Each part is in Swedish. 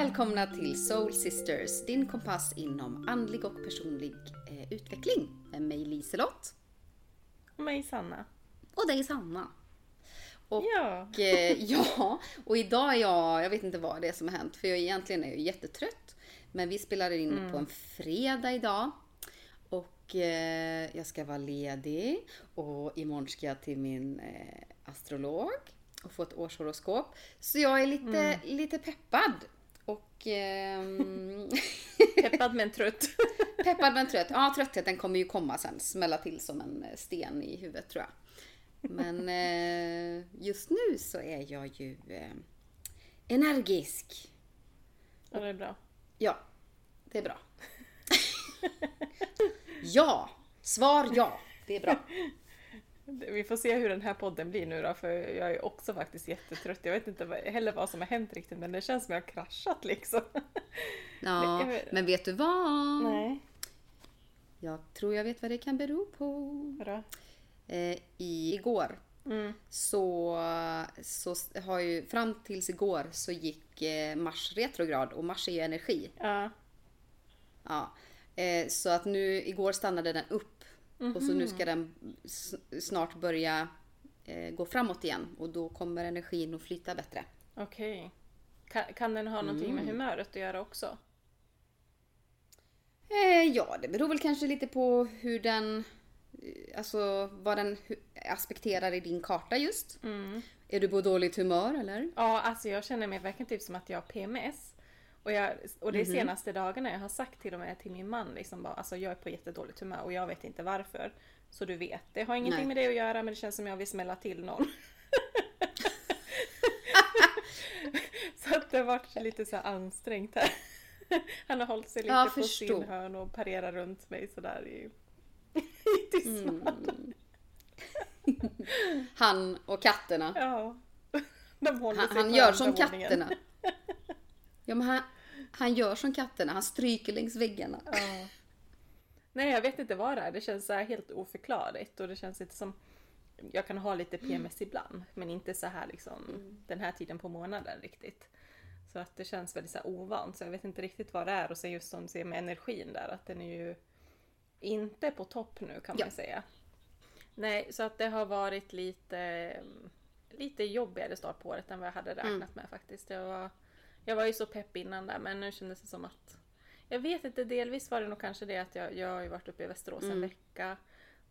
Välkomna till Soul Sisters, din kompass inom andlig och personlig eh, utveckling. Med mig Liselott. Och mig Sanna. Och dig Sanna. Och, Ja. eh, ja, och idag är jag, jag vet inte vad det är som har hänt för jag egentligen är jag jättetrött. Men vi spelar in på en fredag idag. Och eh, jag ska vara ledig och imorgon ska jag till min eh, astrolog och få ett årshoroskop. Så jag är lite, lite peppad. Och ehm, Peppad men trött. Peppad men trött. Ja, tröttheten kommer ju komma sen. Smälla till som en sten i huvudet tror jag. Men eh, just nu så är jag ju eh, energisk. Ja, det är bra. Ja, det är bra. ja, svar ja. Det är bra. Vi får se hur den här podden blir nu då, för jag är också faktiskt jättetrött. Jag vet inte heller vad som har hänt riktigt, men det känns som jag har kraschat liksom. Ja, men vet du vad? Nej. Jag tror jag vet vad det kan bero på. Vadå? Eh, igår Mm. så, så har ju fram tills igår så gick eh, Mars retrograd och Mars är ju energi. Ja. Ja. Eh, så att nu igår stannade den upp och så nu ska den s- snart börja eh, gå framåt igen och då kommer energin att flyta bättre. Okej. Kan, kan den ha någonting med humöret att göra också? Eh, ja, det beror väl kanske lite på hur den, eh, alltså vad den aspekterar i din karta just. Mm. Är du på dåligt humör eller? Ja, alltså jag känner mig verkligen typ som att jag har PMS. Och, jag, och det är senaste dagarna jag har sagt till och med till min man liksom bara, alltså jag är på jättedåligt humör och jag vet inte varför. Så du vet, det har ingenting Nej. med det att göra men det känns som jag vill smälla till någon. så att det har varit lite så ansträngt här. Han har hållit sig lite Ja, på sin hörn och parerar runt mig sådär i, i tystnad. Han och katterna. Ja. De håller Han, han gör som katterna. Ja, men han, han gör som katterna, han stryker längs väggarna. Ja. Nej, jag vet inte vad det är. Det känns så här helt oförklarligt och det känns lite som jag kan ha lite PMS ibland, men inte så här liksom den här tiden på månaden riktigt. Så att det känns väldigt så ovant, så jag vet inte riktigt vad det är och sen just som du ser med energin där, att den är ju inte på topp nu kan man Ja. säga. Nej, så att det har varit lite, lite jobbigare start på året än vad jag hade räknat med faktiskt. Jag var, jag var ju så pepp innan där, men nu kändes det som att jag vet inte, delvis var det nog kanske det att jag, jag har ju varit uppe i Västerås en vecka.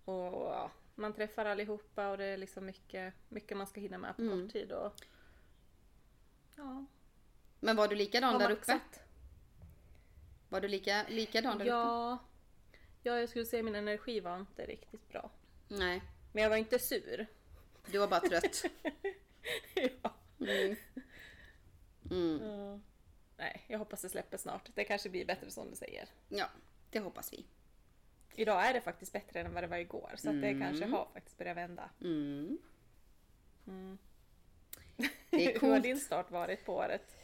Och ja, man träffar allihopa och det är liksom mycket, mycket man ska hinna med på kort tid. Och, ja, Men var du likadan där uppe? Var du lika, likadan där uppe? Ja, ja, jag skulle säga min energi var inte riktigt bra. Nej, Men jag var inte sur. du var bara trött. ja. Mm. Mm. Nej, jag hoppas det släpper snart. Det kanske blir bättre som du säger. Ja, det hoppas vi. Idag är det faktiskt bättre än vad det var igår. Så att det kanske har faktiskt börjat vända. Mm. Mm. Det är Hur har din start varit på året?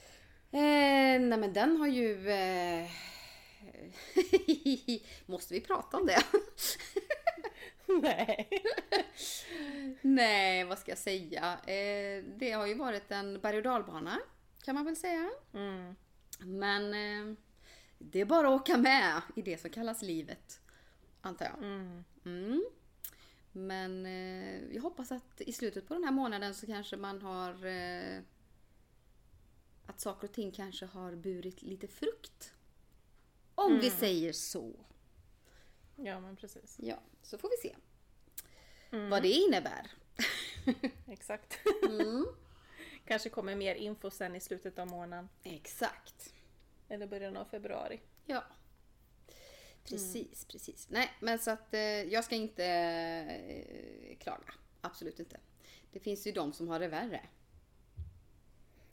Eh, nej men den har ju... Eh... Måste vi prata om det? Nej. nej, vad ska jag säga? Eh, det har ju varit en berg och dalbana kan man väl säga. Mm. Men eh, det är bara att åka med i det som kallas livet. Antar jag. Mm. Mm. Men eh, jag hoppas att i slutet på den här månaden så kanske man har... Eh, att saker och ting kanske har burit lite frukt. Om vi säger så. Ja, men precis. Ja, så får vi se Mm. vad det innebär. Exakt. Mm. Kanske kommer mer info sen i slutet av månaden. Exakt. Eller början av februari. Ja. Precis, precis. Nej, men så att eh, jag ska inte eh, klaga. Absolut inte. Det finns ju de som har det värre.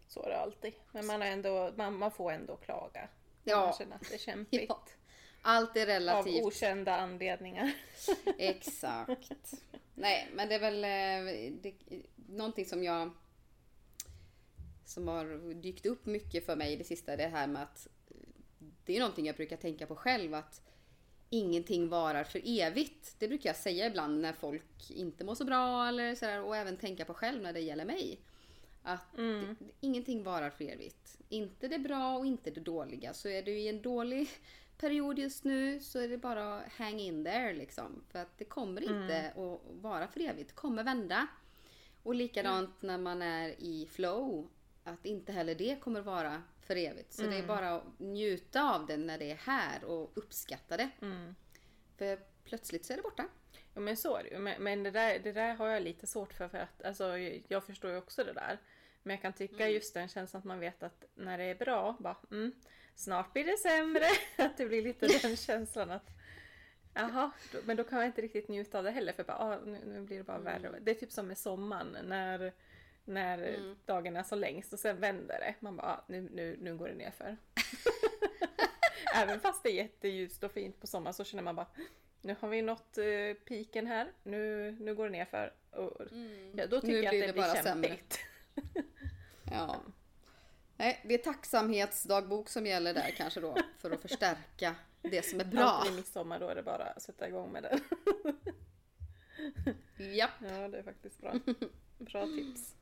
Så är det alltid. Men man, har ändå, man, man får ändå klaga. Ja. Man känner att det är kämpigt. Ja, Allt är Av relativt. okända anledningar. Exakt. Nej, men det är väl eh, det, någonting som jag som har dykt upp mycket för mig i det sista, det här med att det är någonting jag brukar tänka på själv att ingenting varar för evigt. Det brukar jag säga ibland när folk inte mår så bra eller sådär och även tänka på själv när det gäller mig. Att det, ingenting varar för evigt. Inte det bra och inte det dåliga. Så är du i en dålig period just nu så är det bara att hang in there liksom. För att det kommer inte att vara för evigt. Det kommer vända. Och likadant när man är i flow. Att inte heller det kommer vara för evigt. Så det är bara att njuta av det när det är här och uppskatta det. För plötsligt så är det borta. Ja men så är det ju. Men, men det, där, det där har jag lite svårt för. för att, alltså, jag förstår ju också det där. Men jag kan tycka just den känslan att man vet att när det är bra, bara mm, snart blir det sämre. att det blir lite den känslan att Jaha, men då kan jag inte riktigt njuta av det heller för bara, ah, nu, nu blir det bara värre. Det är typ som med sommaren när, när dagen är så längst och sen vänder det. Man bara, ah, nu, nu, nu går det ner för. Även fast det är jätteljust och fint på sommaren så känner man bara nu har vi nått uh, piken här, nu, nu går det ner för. Och, ja, då tycker Nu jag att det det, blir sämre. kämpigt. Ja. Nej, det är tacksamhetsdagbok som gäller där kanske då. För att förstärka det som är bra. Alltid midsommar då är det bara att sätta igång med det. Japp. Ja, det är faktiskt bra. Bra tips.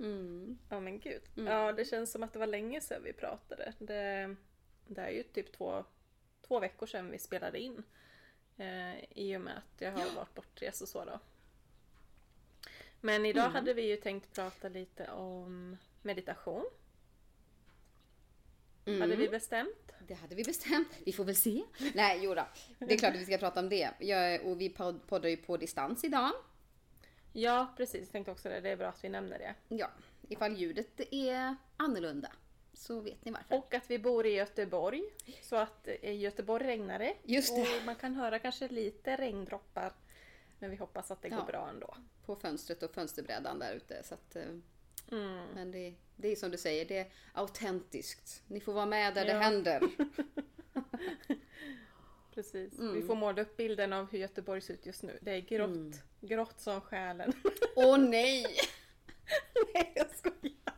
Mm. Ja men gud. Ja, det känns som att det var länge sedan vi pratade. Det, det är ju typ två, två veckor sedan vi spelade in. Eh, I och med att jag har varit bortrest och så då. Men idag Mm. hade vi ju tänkt prata lite om meditation. Mm. Hade vi bestämt. Det hade vi bestämt. Vi får väl se. Nej, jodå. Det är klart att vi ska prata om det. Jag, och vi pod- poddar ju på distans idag. Ja, precis. Jag tänkte också det. Det är bra att vi nämner det. Ja, ifall ljudet är annorlunda så vet ni varför. Och att vi bor i Göteborg. Så att i Göteborg regnar det. Just det. Och man kan höra kanske lite regndroppar. Men vi hoppas att det Ja. går bra ändå. På fönstret och fönsterbrädan där ute. Så att, eh, Mm. men det, det är som du säger, det är autentiskt. Ni får vara med där det Ja. händer. Precis. Mm. Vi får måla upp bilden av hur Göteborg ser ut just nu. Det är grått. Mm. Grått som själen. Åh nej! Nej, jag skojar.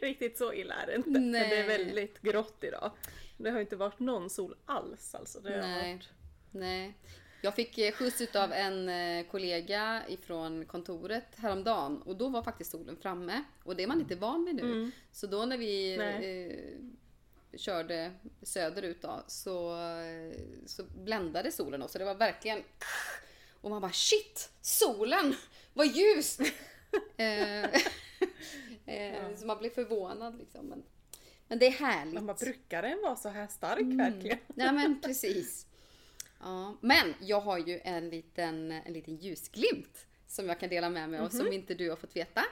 Riktigt så illa är det inte. Men det Nej. är väldigt grått idag. Det har inte varit någon sol alls alltså. Det har Nej. varit... Nej. Jag fick eh, skjuts av en eh, kollega ifrån kontoret häromdagen och då var faktiskt solen framme. Och det är man inte van vid nu. Så då när vi Nej. eh, körde söderut då, så, så bländade solen oss. Så det var verkligen... Och man bara shit! Solen! Vad ljust! eh, eh, Så man blir förvånad liksom. Men, men det är härligt. Man bara, brukar den vara så här stark Mm. verkligen? Nej men precis. Ja, men jag har ju en liten, en liten ljusglimt som jag kan dela med mig av som inte du har fått veta.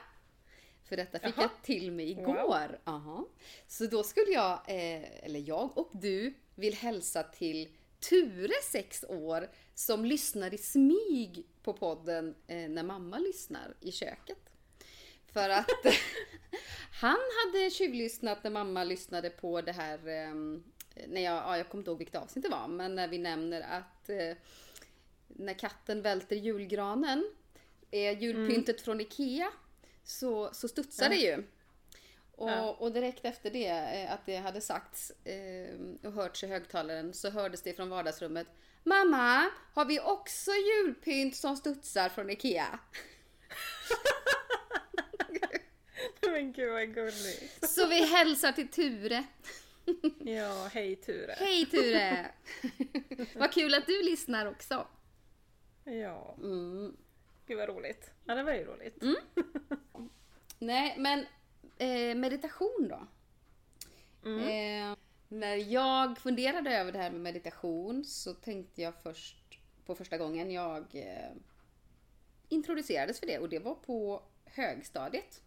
För detta fick. Jaha. jag till mig igår. Aha. Så då skulle jag, eh, eller jag och du, vill hälsa till Ture, 6 år, som lyssnar i smyg på podden eh, när mamma lyssnar i köket. För att han hade tjuvlyssnat när mamma lyssnade på det här, eh, när jag, ja, jag kommer inte ihåg vilket avsnitt det var, men när vi nämner att eh, när katten välter julgranen, är julpyntet från Ikea, så, så studsar det ju. Och, Ja. och direkt efter det, eh, att det hade sagts eh, och hörts i högtalaren, så hördes det från vardagsrummet. Mamma, har vi också julpynt som studsar från Ikea? Men gud vad gulligt. Så vi hälsar till Ture. Ja, hej Ture. Hej Ture! Vad kul att du lyssnar också. Ja, Mm. Gud vad roligt. Ja, det var ju roligt. Nej, men eh, meditation då? Eh, när jag funderade över det här med meditation så tänkte jag först på första gången jag eh, introducerades för det och det var på högstadiet.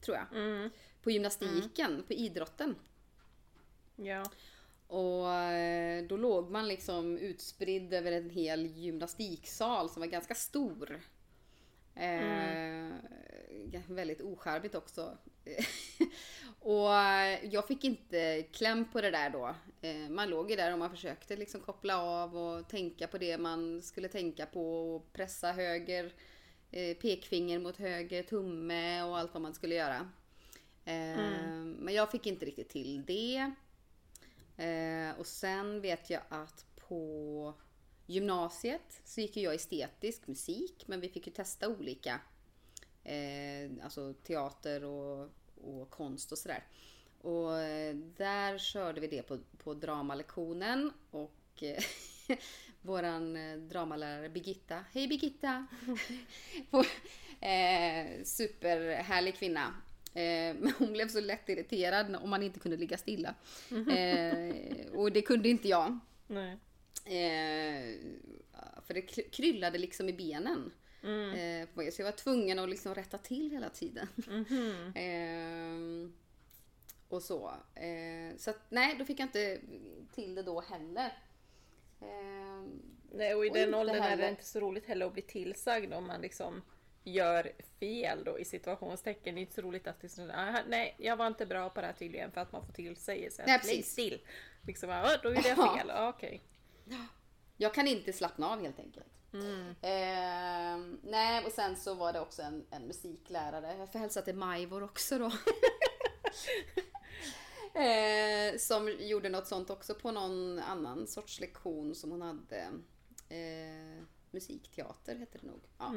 Tror jag. Mm. På gymnastiken, på idrotten. Ja. Och eh, då låg man liksom utspridd över en hel gymnastiksal som var ganska stor. Eh, Väldigt ocharmigt också. och jag fick inte kläm på det där då. Eh, man låg ju där och man försökte liksom koppla av och tänka på det man skulle tänka på och pressa höger eh, pekfinger mot höger tumme och allt vad man skulle göra. Eh, Men jag fick inte riktigt till det. Och sen vet jag att på gymnasiet så gick jag estetisk musik men vi fick ju testa olika eh, alltså teater och, och konst och sådär. Och eh, där körde vi det på, på dramalektionen och eh, våran eh, dramalärare Birgitta, hej Birgitta! På- eh, superhärlig kvinna. Eh, men hon blev så lätt irriterad om man inte kunde ligga stilla. Eh, och det kunde inte jag. Nej. Eh, för det kry- kryllade liksom i benen. Mm. Eh, så jag var tvungen att liksom rätta till hela tiden. Mhm. Eh, och så. Eh, så att, nej, då fick jag inte till det då heller. Eh, Nej, och i Och den åldern är det heller- inte så roligt heller att bli tillsagd om man liksom gör fel då i situationstecken. Det är inte så roligt att "Ah, nej jag var inte bra på det här tydligen för att man får tillsägelse. Nej, att Lägg precis. still! Liksom, ah, då gjorde jag Ja. fel, ah, okej. Jag kan inte slappna av helt enkelt. Eh, nej, och sen så var det också en, en musiklärare. Jag får hälsa till Majvor också då. eh, som gjorde något sånt också på någon annan sorts lektion som hon hade. Eh, musikteater hette det nog. Ja.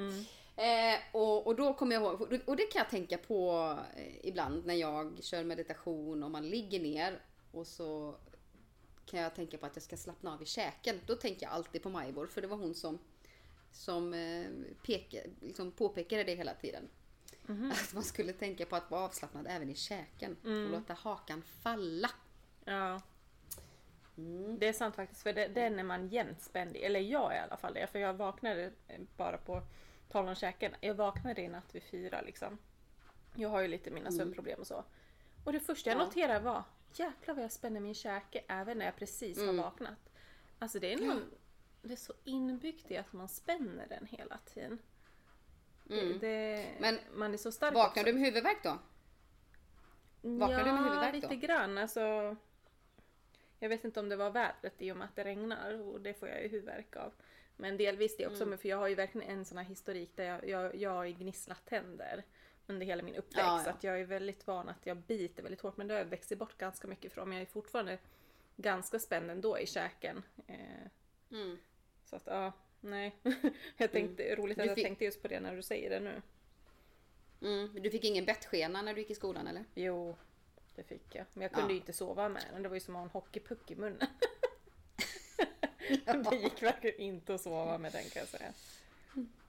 Eh, och, och då kommer jag ihåg, och det kan jag tänka på eh, ibland när jag kör meditation och man ligger ner och så kan jag tänka på att jag ska slappna av i käken. Då tänker jag alltid på Majvor för det var hon som, som eh, peke, liksom påpekade det hela tiden. Att man skulle tänka på att vara avslappnad även i käken och låta hakan falla. Ja. Mm. Det är sant faktiskt, för det, den är man jämt spänd. Eller jag i alla fall det, för jag vaknade eh, bara på tal om käken. Jag vaknade i natt vid fyra liksom. Jag har ju lite mina sömnproblem och så. Och det första jag Mm. Ja. noterade var, jäklar vad jag spänner min käke även när jag precis Mm. har vaknat. Alltså det är någon, det är så inbyggt i att man spänner den hela tiden. Det, det, Mm. Men man är så stark Vaknar också. du med huvudvärk då? vaknar ja, du med huvudvärk lite då? grann. Alltså, jag vet inte om det var vädret i och med att det regnar och det får jag ju huvudvärk av. Men delvis det Mm. också, men för jag har ju verkligen en sån här historik där jag, jag, jag har gnisslat tänder under hela min uppväxt. Ja, ja. Så att jag är väldigt van att jag biter väldigt hårt, men det har jag växt bort ganska mycket från. Men jag är fortfarande ganska spänd ändå i käken. Eh, Mm. så att ja, nej. jag tänkte, roligt att Du jag fick- tänkte just på det när du säger det nu. Mm. Du fick ingen bettskena när du gick i skolan eller? Jo, det fick jag. Men jag kunde Ja. ju inte sova med den. Det var ju som att ha en hockeypuck i munnen. det gick verkligen inte att sova med den kan jag säga.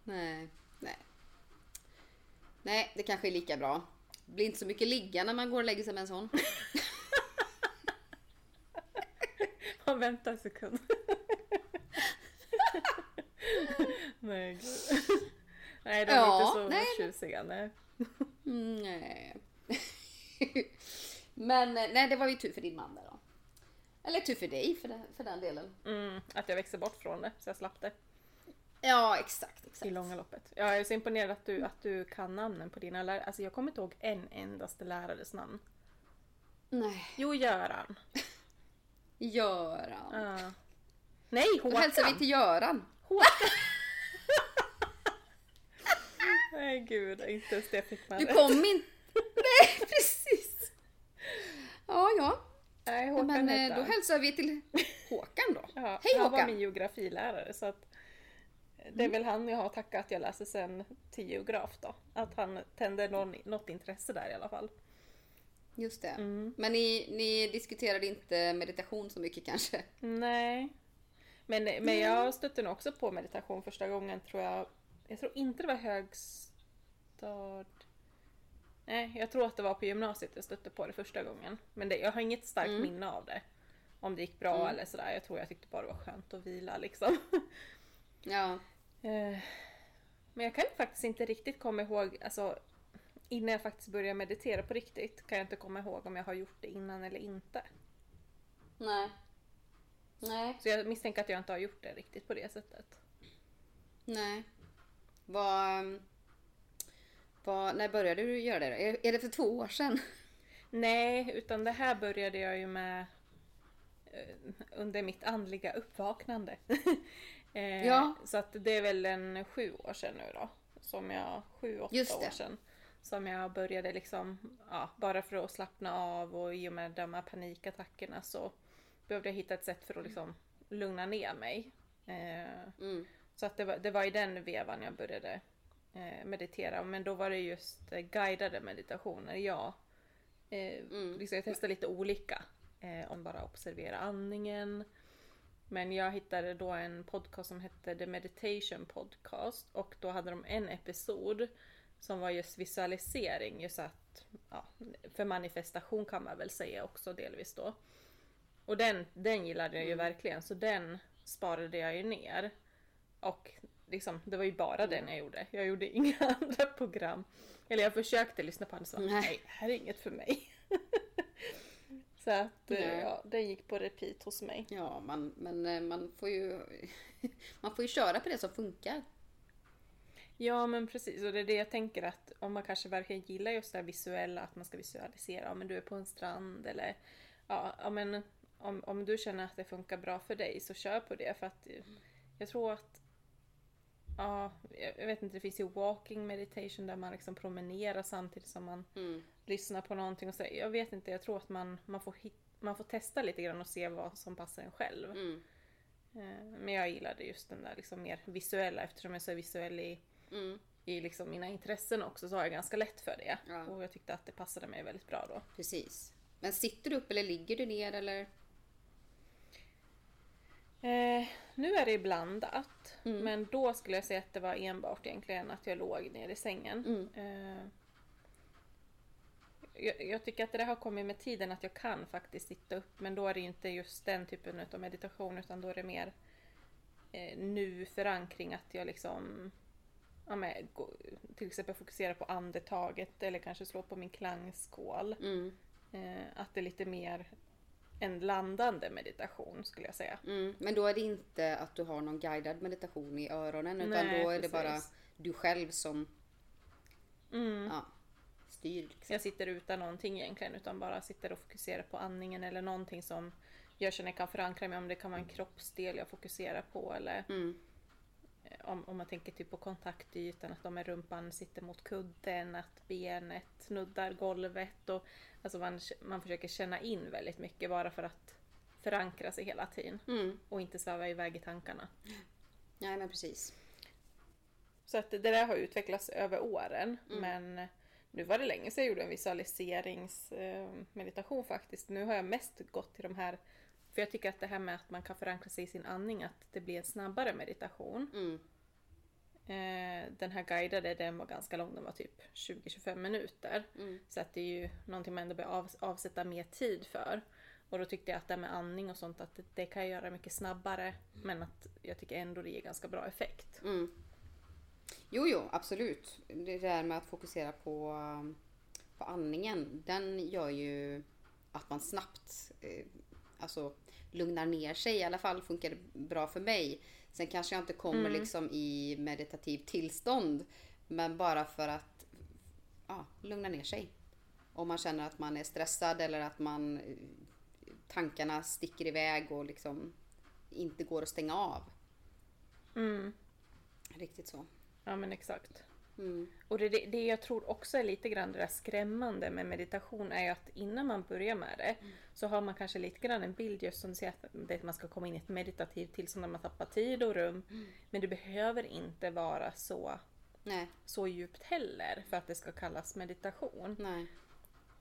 Nej, nej. Nej, det kanske är lika bra. Det blir inte så mycket ligga när man går och lägger sig med en sån. Man väntar en sekund. nej, gud. Nej, de är Ja, inte så nej. tjusiga. Nej. Mm, nej. Men eh, nej, det var ju tur för din man där då. Eller tur för dig för den, för den delen. Mm, att jag växte bort från det, så jag slapp det Ja, exakt. i exakt. långa loppet. Jag är så imponerad att du, att du kan namnen på dina lärare. Alltså jag kommer inte ihåg en endaste lärares namn. Nej, Jo, Göran. Göran. Ja. Nej, Då Håkan! hälsar vi till Göran. Håkan! Nej gud, inte ens det fick man Du kom inte... Nej, precis. Ja, ja. Nej, Håkan Men eh, då hälsar vi till Håkan då. Ja, Hej han var Håkan! min geografilärare så att det är väl han jag har tackat att jag läser sen till geograf då. Att han tände någon, något intresse där i alla fall. Just det. Mm. Men ni, ni diskuterade inte meditation så mycket kanske? Nej. Men, men jag stötte nog också på meditation första gången tror jag. Jag tror inte det var högstad... Nej, jag tror att det var på gymnasiet jag stötte på det första gången. Men det, jag har inget starkt Mm. minne av det. Om det gick bra Mm. eller sådär. Jag tror jag tyckte bara det var skönt att vila liksom. Ja. Eh, Men jag kan faktiskt inte riktigt komma ihåg, alltså innan jag faktiskt började meditera på riktigt kan jag inte komma ihåg om jag har gjort det innan eller inte. Nej. Nej. Så jag misstänker att jag inte har gjort det riktigt på det sättet. Nej. Vad... vad när började du göra det då? Är, är det för två år sedan? Nej, utan det här började jag ju med eh, under mitt andliga uppvaknande. Eh, Ja. Så att det är väl en sju år sedan nu då. Som jag, sju, åtta år sedan. Som jag började liksom, ja, bara för att slappna av och i och med de här panikattackerna så behövde jag hitta ett sätt för att liksom lugna ner mig. Eh, Mm. så att det var, det var i den vevan jag började eh, meditera. Men då var det just eh, guidade meditationer. Ja. Eh, Mm. liksom jag testade lite olika. Eh, om bara observera andningen. Men jag hittade då en podcast som hette The Meditation Podcast. Och då hade de en episod som var just visualisering. Just att, ja, för manifestation kan man väl säga också delvis då. Och den, den gillade jag ju verkligen, så den sparade jag ju ner. Och liksom, det var ju bara den jag gjorde. Jag gjorde inga andra program. Eller jag försökte lyssna på den så Nej. nej, det här är inget för mig. så att, Nej. ja, den gick på repeat hos mig. Ja, man, men eh, man får ju man får ju köra på det som funkar. Ja men precis, och det är det jag tänker att om man kanske verkligen gillar just det här visuella, att man ska visualisera, ja men du är på en strand eller ja, ja men om, om du känner att det funkar bra för dig så kör på det för att eh, jag tror att Ja, jag vet inte, det finns ju walking meditation där man liksom promenerar samtidigt som man Mm. lyssnar på någonting och så. Jag vet inte, jag tror att man, man, får hit, man får testa lite grann och se vad som passar en själv. Mm. Eh, Men jag gillade just den där liksom mer visuella eftersom jag är så visuell i Mm. i liksom mina intressen också så har jag ganska lätt för det. Ja. Och jag tyckte att det passade mig väldigt bra då. Precis. Men sitter du upp eller ligger du ner eller? Eh, nu är det blandat. Mm. Men då skulle jag säga att det var enbart egentligen att jag låg ner i sängen. Mm. Eh, jag, jag tycker att det har kommit med tiden att jag kan faktiskt sitta upp. Men då är det inte just den typen av meditation utan då är det mer eh, nu-förankring. Att jag liksom ja, men, till exempel fokuserar på andetaget eller kanske slår på min klangskål. Mm. Eh, att det är lite mer en landande meditation skulle jag säga. Mm. Men då är det inte att du har någon guidad meditation i öronen utan Nej, då är det precis. bara du själv som Mm. ja, styr. Liksom. Jag sitter utan någonting egentligen utan bara sitter och fokuserar på andningen eller någonting som jag känner kan förankra mig om det kan vara en kroppsdel jag fokuserar på eller Mm. Eh, om, om man tänker typ på kontaktytan, att de med rumpan sitter mot kudden, att benet nuddar golvet och alltså man, man försöker känna in väldigt mycket bara för att förankra sig hela tiden Mm. och inte sväva iväg i tankarna. Nej men precis. Så att det där har utvecklats över åren. Men nu var det länge sedan jag gjorde en visualiseringsmeditation faktiskt. Nu har jag mest gått till de här, för jag tycker att det här med att man kan förankra sig i sin andning, att det blir en snabbare meditation. Mm. Eh, den här guidade, den var ganska lång, den var typ 20-25 minuter. Mm. Så att det är ju någonting man ändå behöver av, avsätta mer tid för. Och då tyckte jag att det här med andning och sånt, att det, det kan jag göra mycket snabbare. Men att jag tycker ändå det ger ganska bra effekt. Mm. Jo, jo, absolut. Det där med att fokusera på, på andningen, den gör ju att man snabbt eh, alltså, lugnar ner sig. I alla fall funkar det bra för mig. Sen kanske jag inte kommer liksom i meditativt tillstånd. Men bara för att ja, lugna ner sig. Om man känner att man är stressad eller att man tankarna sticker iväg och liksom inte går att stänga av. Mm. Riktigt så. Ja men exakt. Mm. Och det, det, jag tror också är lite grann det där skrämmande med meditation är ju att innan man börjar med det så har man kanske lite grann en bild just som du säger att man ska komma in i ett meditativt tillstånd där man tappar tid och rum. Men det behöver inte vara så, Nej, så djupt heller för att det ska kallas meditation. nej.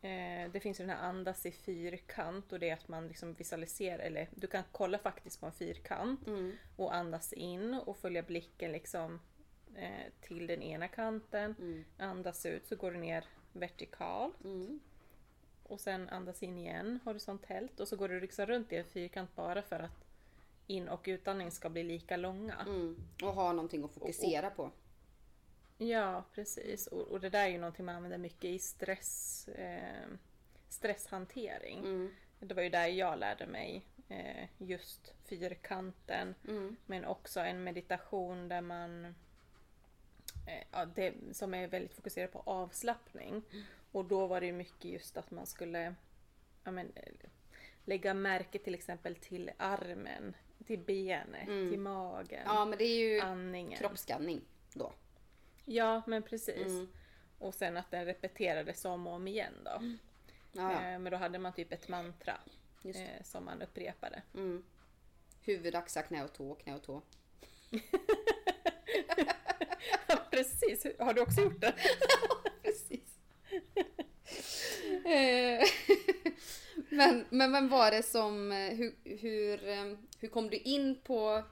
Eh, det finns ju den här andas i fyrkant och det är att man liksom visualiserar, eller du kan kolla faktiskt på en fyrkant Mm. och andas in och följa blicken liksom eh, till den ena kanten. Mm. Andas ut så går du ner vertikalt Mm. och sen andas in igen horisontellt och så går du liksom runt i en fyrkant bara för att in och utandning ska bli lika långa. Mm. Och ha någonting att fokusera på. Ja, precis. Och, och det där är ju någonting man använder mycket i stress, eh, stresshantering. Mm. Det var ju där jag lärde mig eh, just fyrkanten. Mm. Men också en meditation där man ja, det, som är väldigt fokuserad på avslappning. Och då var det mycket just att man skulle ja, men, eh, lägga märke till exempel till armen, till benet, till magen, Ja, men det är ju andningen. kroppsskanning då. Ja, men precis. Mm. Och sen att den repeterades om och om igen då. Ja, ja. Eh, Men då hade man typ ett mantra eh, som man upprepade. Mm. Huvud, axlar, knä och tå, knä och tå. Precis, har du också gjort det? Precis. Eh, men, men vem var det som, eh, hur, hur, eh, hur kom du in på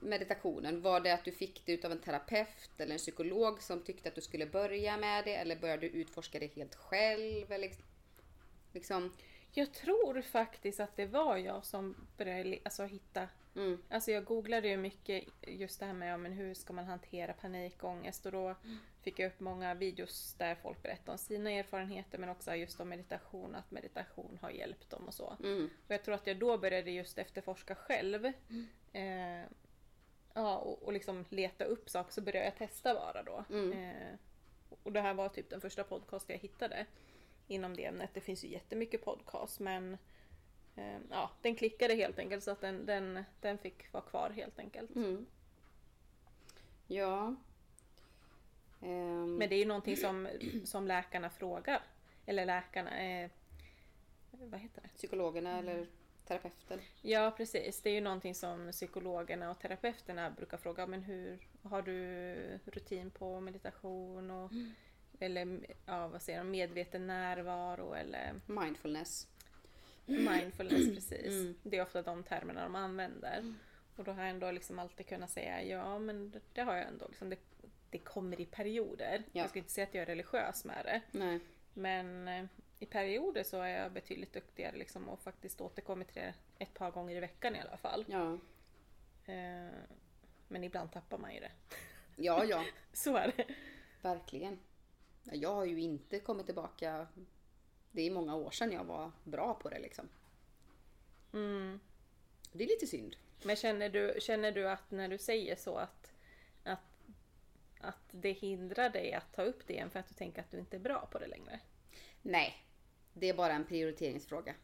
meditationen? Var det att du fick det utav en terapeut eller en psykolog som tyckte att du skulle börja med det? Eller började du utforska det helt själv? Eller, liksom, Jag tror faktiskt att det var jag som började alltså, hitta mm, Alltså jag googlade ju mycket just det här med ja, men hur ska man hantera panikångest och då fick jag upp många videos där folk berättar om sina erfarenheter men också just om meditation, att meditation har hjälpt dem och så. mm, Och jag tror att jag då började just efterforska själv. Eh, ja, och, och liksom leta upp saker så började jag testa bara då. Mm. Eh, och det här var typ den första podcast jag hittade inom det ämnet. Det finns ju jättemycket podcast men ja, den klickade helt enkelt så att den, den, den fick vara kvar helt enkelt. mm. Ja. Ehm, Men det är ju någonting som, som läkarna frågar. Eller läkarna, eh, vad heter det? Psykologerna eller terapeuten? Ja precis, det är ju någonting som psykologerna och terapeuterna brukar fråga. Men hur har du rutin på meditation och eller ja, vad säger de, medveten närvaro eller Mindfulness. Mindfulness precis. Mm. Det är ofta de termerna de använder. Och då har jag ändå liksom alltid kunnat säga ja men det, har jag ändå. Liksom, det, det kommer i perioder. Ja. Jag ska inte säga att jag är religiös med det. Nej. Men eh, i perioder så är jag betydligt duktigare liksom och faktiskt återkommer till det ett par gånger i veckan i alla fall. Ja. Eh, Men ibland tappar man ju det. Ja, ja. Så är det. Verkligen. Ja, Jag har ju inte kommit tillbaka. Det är många år sedan jag var bra på det liksom. Mm. Det är lite synd. Men känner du, känner du att när du säger så att, att, att det hindrar dig att ta upp det igen för att du tänker att du inte är bra på det längre? Nej, det är bara en prioriteringsfråga.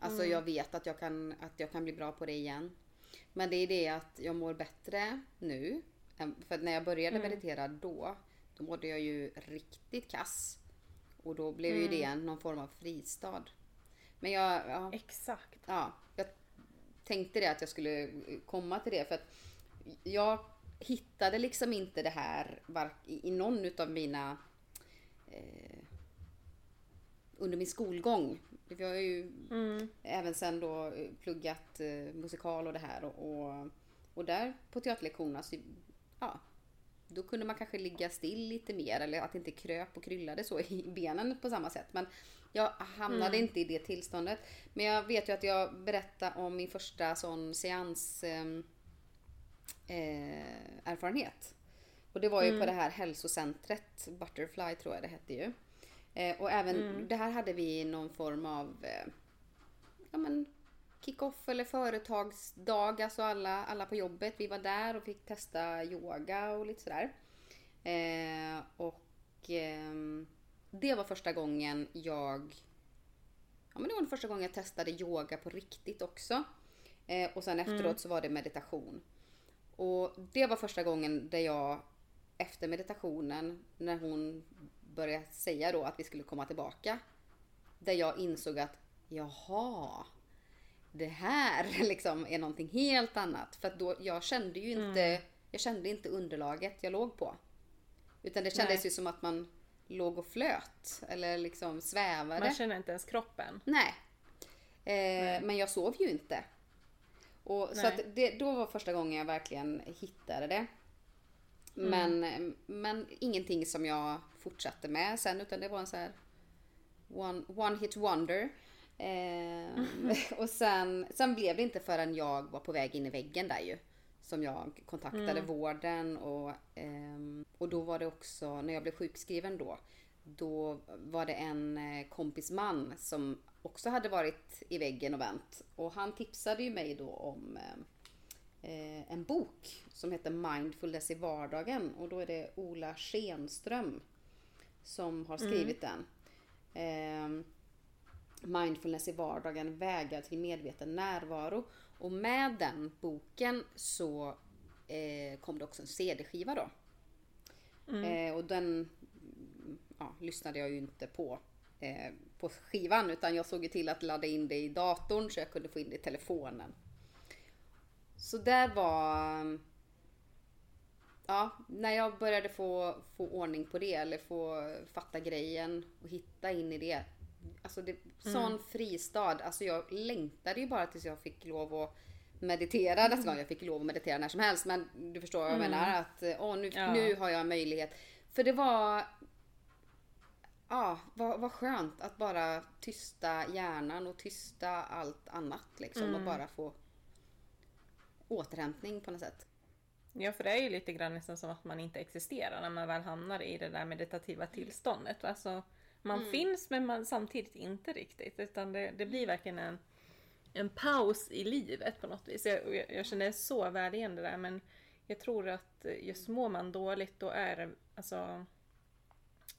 Alltså jag vet att jag, kan, att jag kan bli bra på det igen. Men det är det att jag mår bättre nu. För när jag började meditera då, då mådde jag ju riktigt kass. Och då blev ju det någon form av fristad. Men jag, ja, Exakt. ja, jag tänkte det att jag skulle komma till det för att jag hittade liksom inte det här i någon utav mina eh, under min skolgång. Jag har ju Mm. även sen då pluggat eh, musikal och det här och, och, och där på teaterlektionerna så ja, då kunde man kanske ligga still lite mer eller att det inte kröp och kryllade så i benen på samma sätt. Men jag hamnade inte i det tillståndet. Men jag vet ju att jag berättade om min första sån seans eh, eh, erfarenhet. Och det var ju på det här hälsocentret, Butterfly tror jag det hette ju. Eh, och även det här hade vi någon form av eh, ja, men kick-off eller företagsdag, alltså alla, alla på jobbet. Vi var där och fick testa yoga och lite sådär. Eh, och ehm, det var första gången jag Ja men det var den första gången jag testade yoga på riktigt också. Eh, och sen efteråt så var det meditation. Och det var första gången där jag efter meditationen, när hon började säga då att vi skulle komma tillbaka. Där jag insåg att jaha, det här liksom är någonting helt annat. För att då, jag kände ju inte, jag kände inte underlaget jag låg på. Utan det kändes Nej. ju som att man låg och flöt eller liksom svävade. Man känner inte ens kroppen. Nej. Eh, Men jag sov ju inte. Och, så Nej. att det, då var första gången jag verkligen hittade det. Men, men ingenting som jag fortsatte med sen utan det var en så här one, one hit wonder. Eh, och sen, sen blev det inte förrän jag var på väg in i väggen där ju. Som jag kontaktade vården och, ehm, och då var det också, när jag blev sjukskriven då, då var det en eh, kompis man som också hade varit i väggen och vänt. Och han tipsade ju mig då om eh, en bok som heter Mindfulness i vardagen och då är det Ola Schenström som har skrivit den. Eh, Mindfulness i vardagen, vägar till medveten närvaro. Och med den boken så eh, kom det också en CD-skiva då. Eh, och den mm, ja, lyssnade jag ju inte på eh, på skivan utan jag såg ju till att ladda in det i datorn så jag kunde få in det i telefonen. Så där var ja, när jag började få, få ordning på det eller få fatta grejen och hitta in i det. Alltså det, sån fristad. Alltså jag längtade ju bara tills jag fick lov att meditera nästa gång. Jag fick lov att meditera när som helst. Men du förstår vad jag menar. Att åh, nu, Ja. nu har jag möjlighet. För det var... Ja, vad, vad skönt att bara tysta hjärnan och tysta allt annat liksom. Och bara få återhämtning på något sätt. Ja, för det är ju lite grann nästan som att man inte existerar när man väl hamnar i det där meditativa tillståndet. Alltså, man finns men man samtidigt inte riktigt. Utan det, det blir verkligen en, en paus i livet på något vis. Jag, jag, jag känner så väl igen det där men jag tror att just mår man dåligt då är alltså,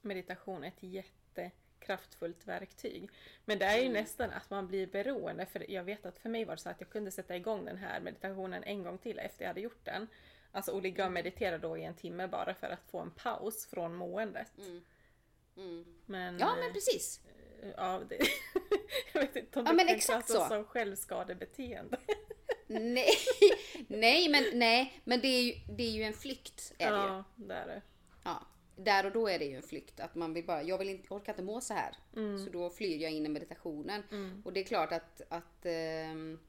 meditation ett jättekraftfullt verktyg. Men det är ju nästan att man blir beroende. För jag vet att för mig var det så att jag kunde sätta igång den här meditationen en gång till efter jag hade gjort den. Alltså och ligga och meditera då i en timme bara för att få en paus från måendet. Men, Ja men precis. eh, ja, det, jag vet inte om Ja, det men kan exakt så. som självskadebeteende. Nej, nej, men, nej, men det är ju, det är ju en flykt. Är det ju. ja, det är det. Ja, där och då är det ju en flykt. Att man vill bara, jag vill inte, orkar inte må så här. Så då flyr jag in i meditationen. Och det är klart att, att ehm,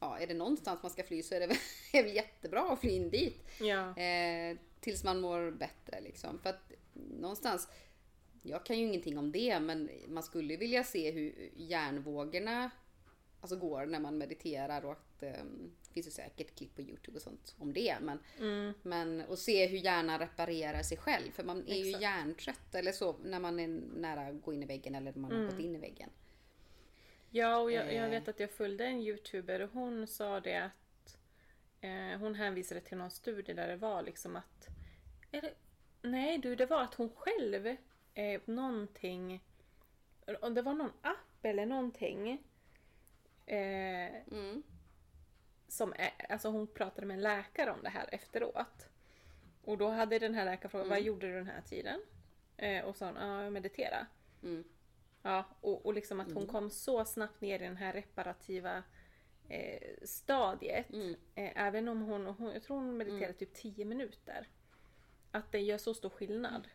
ja, är det någonstans man ska fly så är det väl, är jättebra att fly in dit. Ja. Eh, tills man mår bättre liksom. För att någonstans, jag kan ju ingenting om det men man skulle vilja se hur hjärnvågorna alltså går när man mediterar och att eh, det finns ju säkert klipp på Youtube och sånt om det. Men, Mm. men och se hur hjärnan reparerar sig själv. För man är ju Exakt. hjärntrött eller så när man är nära att gå in i väggen eller när man Mm. har gått in i väggen. Ja, och jag, jag Eh. vet att jag följde en youtuber och hon sa det att eh, hon hänvisade till någon studie där det var liksom att det, Nej du, det var att hon själv eh, någonting om det var någon app eller någonting eh, Mm. som är, alltså hon pratade med en läkare om det här efteråt. Och då hade den här läkaren frågat, vad gjorde du den här tiden? Eh, och sa hon, ja jag mediterade. Mm. Ja, och, och liksom att hon kom så snabbt ner i den här reparativa eh, stadiet. Mm. Eh, även om hon, hon, jag tror hon mediterade typ 10 minuter. Att det gör så stor skillnad.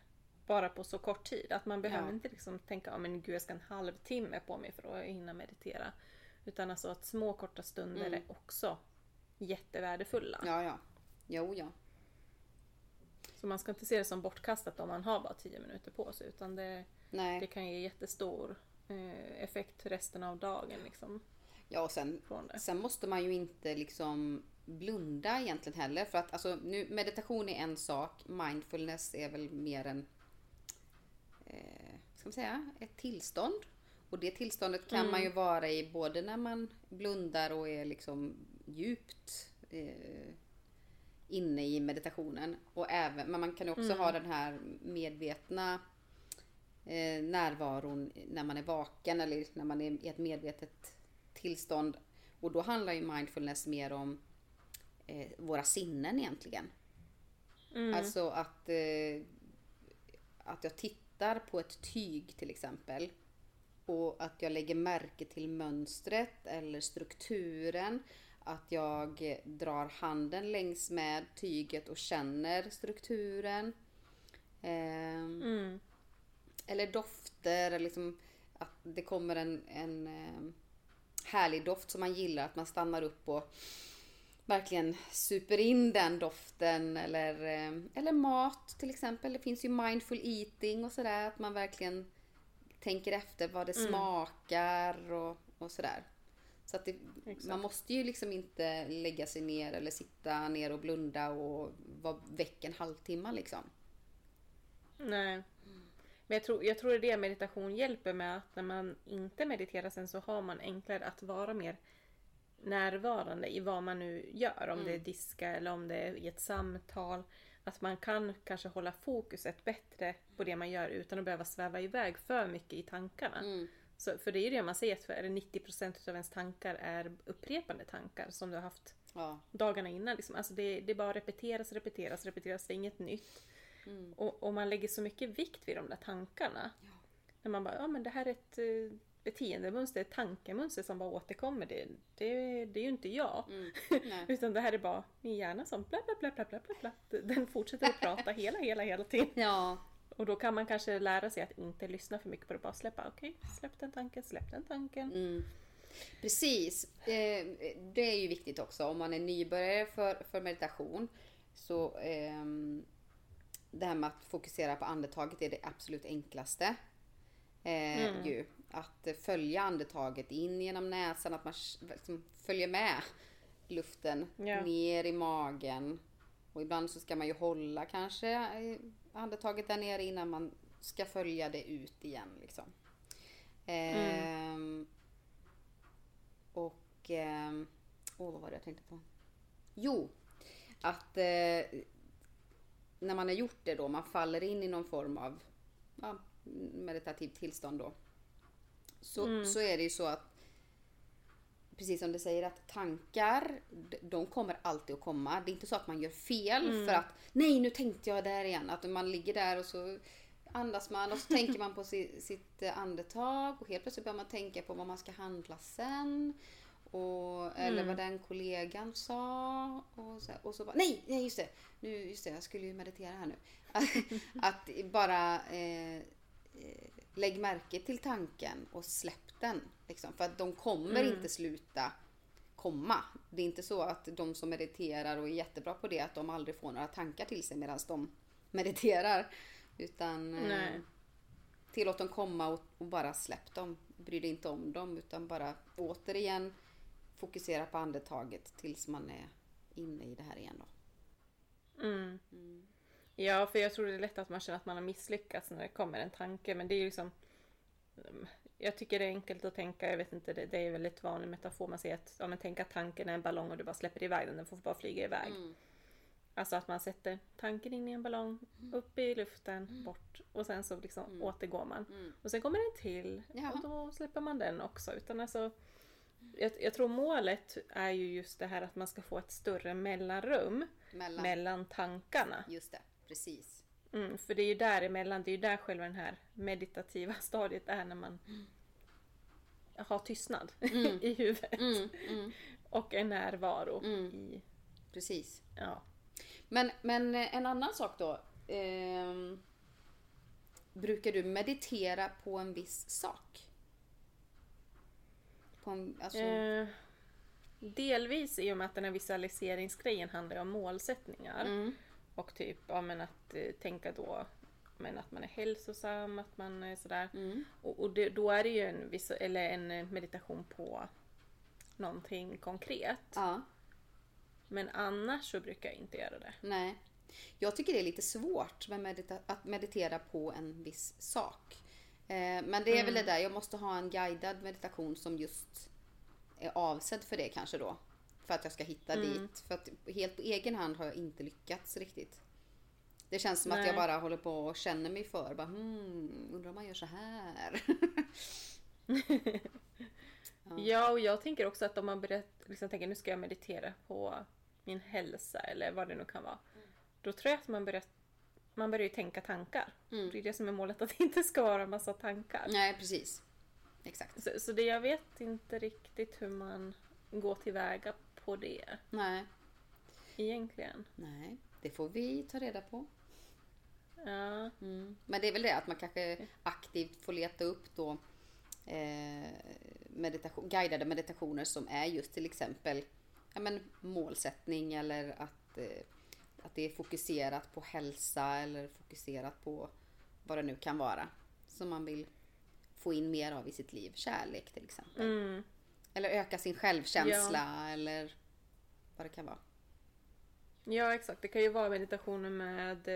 Bara på så kort tid. Att man behöver Ja. inte liksom tänka, men gud jag ska en halvtimme på mig för att hinna meditera. Utan alltså att små korta stunder är också jättevärdefulla. Ja, ja. Jo, ja. Så man ska inte se det som bortkastat om man har bara 10 minuter på sig. Utan det, det kan ge jättestor eh, effekt resten av dagen. Liksom, Ja, och sen, sen måste man ju inte liksom blunda egentligen heller. För att alltså, nu, meditation är en sak. Mindfulness är väl mer en, eh, ska man säga, ett tillstånd. Och det tillståndet kan man ju vara i både när man blundar och är liksom djupt eh, inne i meditationen. Och även, men man kan också ha den här medvetna eh, närvaron när man är vaken eller när man är i ett medvetet tillstånd. Och då handlar ju mindfulness mer om eh, våra sinnen egentligen. Alltså att, eh, att jag tittar på ett tyg till exempel. Och att jag lägger märke till mönstret eller strukturen. Att jag eh, drar handen längs med tyget och känner strukturen. Ehm, Mm. eller dofter, eller liksom att det kommer en, en eh, härlig doft som man gillar, att man stannar upp och verkligen super in den doften. Eller, eh, eller mat till exempel. Det finns ju mindful eating och sådär, att man verkligen tänker efter vad det smakar och, och sådär. Så att det, man måste ju liksom inte lägga sig ner eller sitta ner och blunda och vara väck en halvtimme liksom. Nej. Men jag tror, jag tror det meditation hjälper med att när man inte mediterar sen så har man enklare att vara mer närvarande i vad man nu gör. Om det är diska eller om det är i ett samtal. Att man kan kanske hålla fokuset bättre på det man gör utan att behöva sväva iväg för mycket i tankarna. Mm. Så, för det är ju det man säger, att för är det 90% av ens tankar är upprepande tankar som du har haft Ja. dagarna innan. Liksom. Alltså det, det bara repeteras, repeteras, repeteras. Det är inget nytt. Och, och man lägger så mycket vikt vid de där tankarna. När man bara, ja men det här är ett, eh, beteendemönster, tankemönster som bara återkommer. Det, det, det är ju inte jag. Mm. Utan det här är bara min hjärna som bla bla bla bla bla bla. bla. Den fortsätter att prata hela, hela, hela tiden. Ja, Och då kan man kanske lära sig att inte lyssna för mycket på det. Bara släppa, okej, släpp den tanken, släpp den tanken. Mm. Precis. Eh, det är ju viktigt också om man är nybörjare för, för meditation. Så ehm, det här med att fokusera på andetaget är det absolut enklaste. Eh, Mm. ju. Att eh, följa andetaget in genom näsan, att man liksom följer med luften Ja. ner i magen. Och ibland så ska man ju hålla kanske eh, andetaget där nere innan man ska följa det ut igen. Liksom. Ehm, och... ehm, Åh, vad var det jag tänkte på? Jo, att eh, när man har gjort det då, man faller in i någon form av ja, meditativt tillstånd då. Så, så är det ju så att precis som du säger att tankar, de kommer alltid att komma. Det är inte så att man gör fel för att nej nu tänkte jag där igen. Att man ligger där och så andas man och så tänker man på si, sitt eh, andetag och helt plötsligt börjar man tänka på vad man ska handla sen. Och, eller vad den kollegan sa. Och så, och så bara, nej, nej just det, nu, just det, jag skulle ju meditera här nu. att bara eh, eh, lägg märke till tanken och släpp den. Liksom, för att de kommer inte sluta komma. Det är inte så att de som mediterar och är jättebra på det, att de aldrig får några tankar till sig medan de mediterar. Utan eh, Nej. tillåt dem komma och, och bara släpp dem. Bry dig inte om dem utan bara återigen fokusera på andetaget tills man är inne i det här igen. Då. Mm. Ja, för jag tror det är lätt att man känner att man har misslyckats när det kommer en tanke. Men det är ju liksom... mm, Jag tycker det är enkelt att tänka, jag vet inte, det, det är en väldigt vanlig metafor. Man säger att ja, men tänk att tanken är en ballong och du bara släpper iväg den, den får bara flyga iväg. Mm. Alltså att man sätter tanken in i en ballong, upp i luften, bort och sen så liksom återgår man. Mm. Och sen kommer en till och då släpper man den också. Utan alltså, jag, jag tror målet är ju just det här att man ska få ett större mellanrum Mellan. mellan tankarna. Just det, precis. Mm, för det är ju däremellan, det är ju där själva den här meditativa stadiet är när man har tystnad i huvudet. Mm, mm, Och en närvaro Mm. i... precis. Ja. Men, men eh, en annan sak då. ehm, brukar du meditera på en viss sak? På en, alltså, Eh, delvis i och med att den här visualiseringsgrejen handlar om målsättningar. Mm, Och typ ja, men att eh, tänka då men att man är hälsosam, att man är sådär. mm, Och, och det, då är det ju en, visu- eller en eh, meditation på någonting konkret. ja, Men annars så brukar jag inte göra det. nej. Jag tycker det är lite svårt med medita- att meditera på en viss sak. Eh, men det är väl det där, jag måste ha en guidad meditation som just är avsedd för det kanske då. För att jag ska hitta dit. För att helt på egen hand har jag inte lyckats riktigt. Det känns som att Nej. jag bara håller på och känner mig för. Bara, hmm, undrar om man gör så här. Ja, och jag tänker också att om man börjar liksom tänka nu ska jag meditera på min hälsa eller vad det nu kan vara. Då tror jag att man börjar, man börjar ju tänka tankar. Mm. Det är det som är målet, att det inte ska vara en massa tankar. Nej, precis. Exakt. Så, så det, jag vet inte riktigt hur man går tillväga på det Nej, egentligen. nej. Det får vi ta reda på. Ja, Mm. Men det är väl det att man kanske aktivt får leta upp då eh, meditation, guidade meditationer som är just till exempel ja, men målsättning eller att, eh, att det är fokuserat på hälsa eller fokuserat på vad det nu kan vara. Som man vill få in mer av i sitt liv. Kärlek till exempel. mm. Eller öka sin självkänsla eller vad det kan vara. ja exakt. Det kan ju vara meditationer med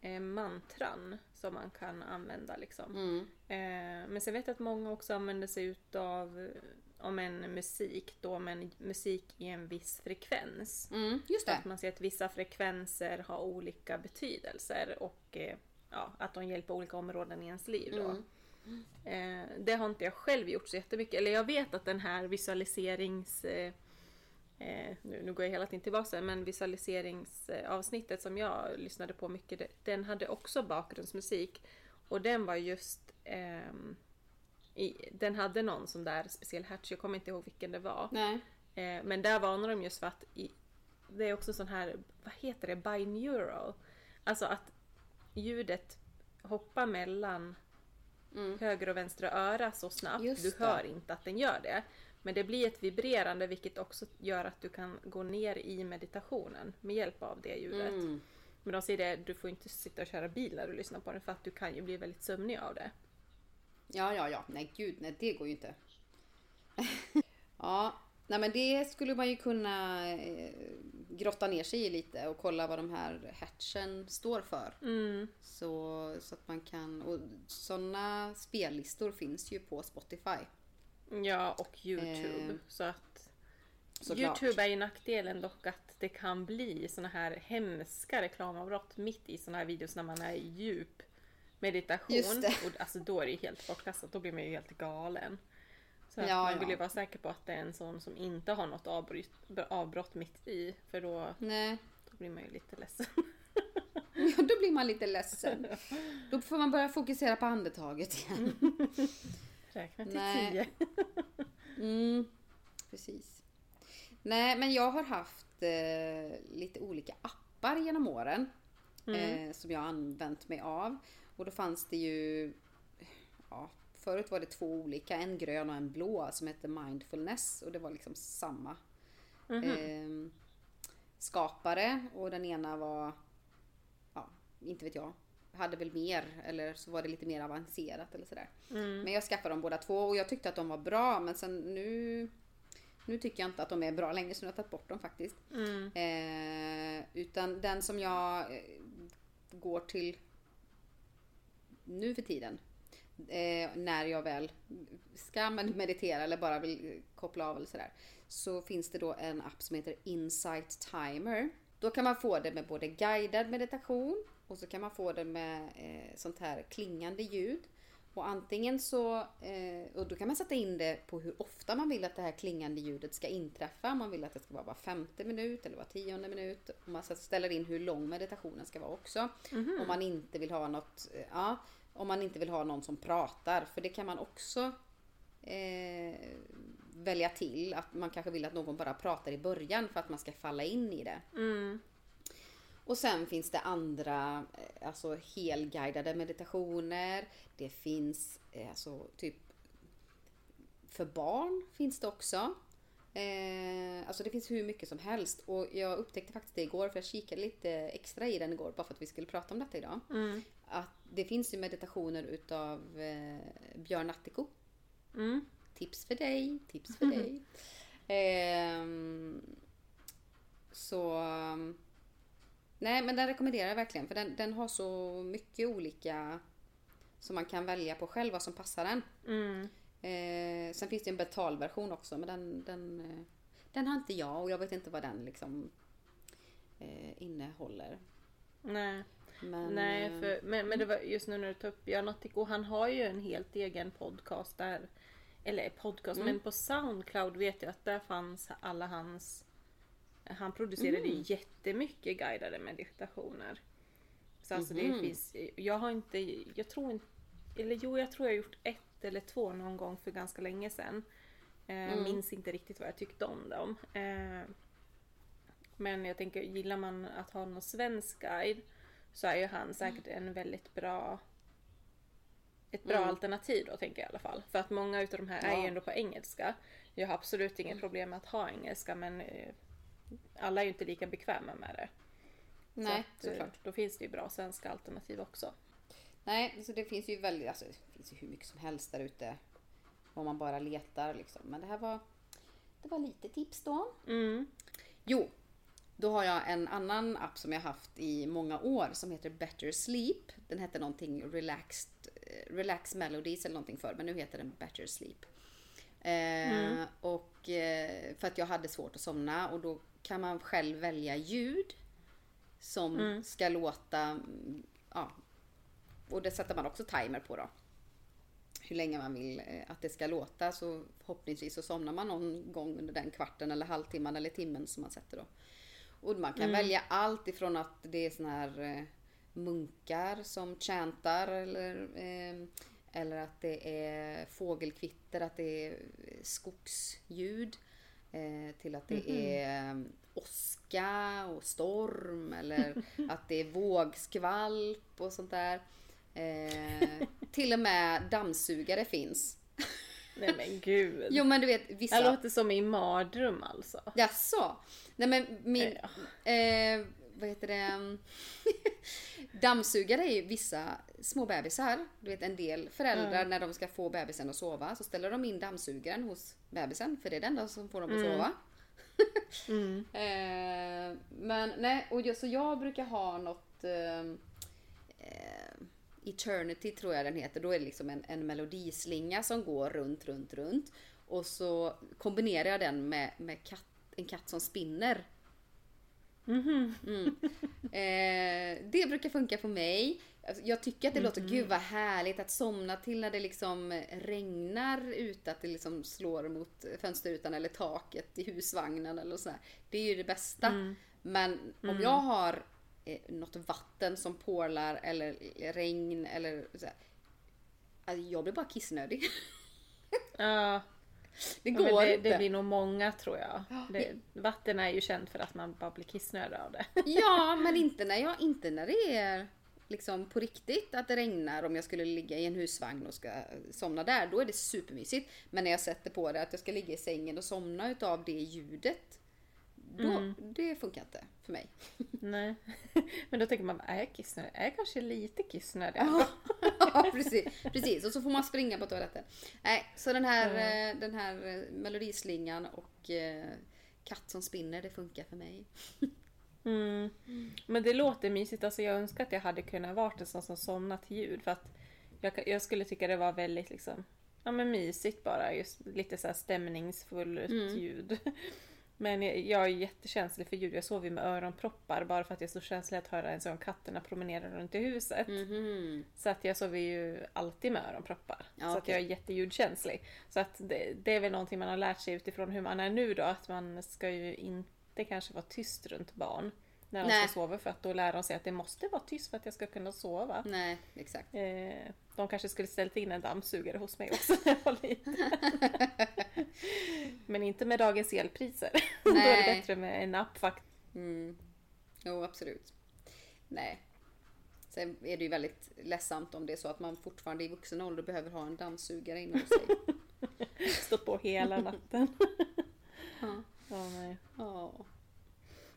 eh, mantran som man kan använda liksom. Mm. Eh, men sen vet jag att många också använder sig utav eh, om en musik då, men musik i en viss frekvens. Mm, just Så att det. man ser att vissa frekvenser har olika betydelser och eh, ja, att de hjälper olika områden i ens liv. Då. Mm. Eh, det har inte jag själv gjort så jättemycket. Eller jag vet att den här visualiserings... Eh, eh, nu, nu går jag hela tiden tillbaka men visualiseringsavsnittet som jag lyssnade på mycket, den hade också bakgrundsmusik. Och den var just ehm, i, den hade någon sån där speciell hatch, jag kommer inte ihåg vilken det var. Nej. Eh, men där varnar de just för att i, det är också sån här, vad heter det, binaural. Alltså att ljudet hoppar mellan höger och vänstra öra så snabbt. Mm. Just du det. hör inte att den gör det. Men det blir ett vibrerande vilket också gör att du kan gå ner i meditationen med hjälp av det ljudet. Mm. Men de säger det, du får inte sitta och köra bil när du lyssnar på den för att du kan ju bli väldigt sömnig av det. Ja, ja, ja. Nej, gud, nej, det går ju inte. ja, nej men det skulle man ju kunna eh, grotta ner sig i lite och kolla vad de här hatchen står för. Mm. Så, så att man kan, och sådana spellistor finns ju på Spotify. Ja, och Youtube. Eh, så att såklart. Youtube är ju nackdelen dock att det kan bli såna här hemska reklamavbrott mitt i såna här videos när man är i djup meditation. Och alltså då är det ju helt bortkastat, då blir man ju helt galen. Så att Ja, man vill ju vara säker på att det är en sån som inte har något avbryt, avbrott mitt i. För då, Nej, då blir man ju lite ledsen. ja, då blir man lite ledsen. Då får man börja fokusera på andetaget igen. Räkna till Nej. tio. Mm, precis. Nej, men jag har haft eh, lite olika appar genom åren. Eh, som jag har använt mig av. Och då fanns det ju... Ja, förut var det två olika. En grön och en blå som hette Mindfulness. Och det var liksom samma eh, skapare. Och den ena var... Ja, inte vet jag. Hade väl mer. Eller så var det lite mer avancerat eller sådär. Men jag skaffade dem båda två och jag tyckte att de var bra. Men sen nu... Nu tycker jag inte att de är bra längre så nu har jag tagit bort dem faktiskt. Eh, utan den som jag eh, går till nu för tiden. Eh, när jag väl ska med- meditera eller bara vill koppla av eller sådär. Så finns det då en app som heter Insight Timer. Då kan man få det med både guidad meditation och så kan man få det med eh, sånt här klingande ljud. Och antingen så, eh, och då kan man sätta in det på hur ofta man vill att det här klingande ljudet ska inträffa. Om man vill att det ska vara var femte minut eller var tionde minut. Och man ställer in hur lång meditationen ska vara också. Om man inte vill ha något, eh, ja, om man inte vill ha någon som pratar. För det kan man också eh, välja till. Att man kanske vill att någon bara pratar i början för att man ska falla in i det. Och sen finns det andra, eh, alltså helguidade meditationer. Det finns eh, alltså typ för barn finns det också. Eh, alltså det finns hur mycket som helst. Och jag upptäckte faktiskt det igår för jag kikade lite extra i den igår bara för att vi skulle prata om detta idag. Att det finns ju meditationer utav eh, Björn Attiko. Mm. Tips för dig, tips för dig. Ehm, så... Nej men den rekommenderar jag verkligen för den, den har så mycket olika som man kan välja på själv vad som passar en. Mm. Eh, sen finns det en betalversion också men den, den, eh, den har inte jag och jag vet inte vad den liksom eh, innehåller. Nej. Men, Nej, eh, för, men, men det var just nu när du tar upp Björn Attiko, han har ju en helt egen podcast där. Eller podcast, Mm. men på Soundcloud vet jag att där fanns alla hans... Han producerade Mm. jättemycket guidade meditationer. Så alltså det Mhm. finns... Jag har inte... Jag tror inte... Eller jo, jag tror jag har gjort ett eller två någon gång för ganska länge sedan. Eh, Mm. Minns inte riktigt vad jag tyckte om dem. Eh, men jag tänker, gillar man att ha någon svensk guide så är ju han säkert en väldigt bra ett bra Mm. alternativ då tänker jag i alla fall. För att många utav de här är Ja. ju ändå på engelska. Jag har absolut inget problem med att ha engelska men eh, alla är ju inte lika bekväma med det. Nej, så att, eh, såklart. Då finns det ju bra svenska alternativ också. Nej, så det finns ju väldigt, alltså det finns ju hur mycket som helst där ute. Om man bara letar liksom. Men det här var, det var lite tips då. Mm. Jo, då har jag en annan app som jag haft i många år som heter Better Sleep. Den hette någonting Relaxed, eh, Relax Melodies eller någonting för men nu heter den Better Sleep. Eh, Och eh, för att jag hade svårt att somna och då kan man själv välja ljud som ska låta, mm, ja, och det sätter man också timer på då. Hur länge man vill eh, att det ska låta så förhoppningsvis så somnar man någon gång under den kvarten eller halvtimman eller timmen som man sätter då. Och man kan välja allt ifrån att det är såna här eh, munkar som chantar eller eh, Eller att det är fågelkvitter, att det är skogsljud. Eh, till att det Mhm. är åska och storm eller att det är vågskvalp och sånt där. Till och med dammsugare finns. Nej men gud. Jo men du vet Det vissa... låter som i mardröm alltså. Jaså? Nej men min... Eh, vad heter det? Dammsugare är ju vissa små bebisar. Du vet en del föräldrar när de ska få bebisen att sova så ställer de in dammsugaren hos bebisen för det är det enda som får dem att sova. Mm. Eh, men nej, och jag, så jag brukar ha något eh, eh, Eternity tror jag den heter. Då är det liksom en, en melodislinga som går runt, runt, runt. Och så kombinerar jag den med, med katt, en katt som spinner. Mhm. Mm. Eh, det brukar funka för mig. Alltså, Jag tycker att det låter, gud vad härligt att somna till när det liksom regnar ute, att det liksom slår mot fönsterrutan eller taket i husvagnen eller så. Här. Det är ju det bästa. Men om jag har något vatten som porlar eller regn eller så här, alltså, jag blir bara kissnödig. Ja, Det ja, går men det, inte. det blir nog många tror jag. Det, vatten är ju känt för att man bara blir kissnödig av det. Ja, men inte när, jag, inte när det är liksom på riktigt att det regnar om jag skulle ligga i en husvagn och ska somna där. Då är det supermysigt. Men när jag sätter på det att jag ska ligga i sängen och somna utav det ljudet. Då, Det funkar inte för mig. Nej. Men då tänker man, är jag kissnödig? Är jag kanske lite kissnödig? Ja, precis, precis. Och så får man springa på toaletten. Nej, så den här, eh, den här eh, melodislingan och eh, katt som spinner, det funkar för mig. Mm. Men det låter mysigt. Alltså jag önskar att jag hade kunnat vara en sån som somnar till ljud. För att jag, jag skulle tycka det var väldigt liksom, ja men mysigt bara. Just lite så här stämningsfullt ljud. Men jag, är jättekänslig för ljud. Jag sover ju med öronproppar bara för att jag är så känslig att höra en sån katterna promenera runt i huset. Mhm. Så att jag sover ju alltid med öronproppar. Ja, så att jag är jätteljudkänslig. Så att det, det är väl någonting man har lärt sig utifrån hur man är nu då. Att man ska ju inte kanske vara tyst runt barn. När de Nej. ska sova för att då lär de sig att det måste vara tyst för att jag ska kunna sova. Nej, exakt. Eh, de kanske skulle ställt in en dammsugare hos mig också när jag var liten. Men inte med dagens elpriser. då är det bättre med en app faktiskt. Mm. Jo, absolut. Nej. Sen är det ju väldigt ledsamt om det är så att man fortfarande i vuxen ålder behöver ha en dammsugare hos sig. Stå på hela natten. Ja. Ja, nej. Ja.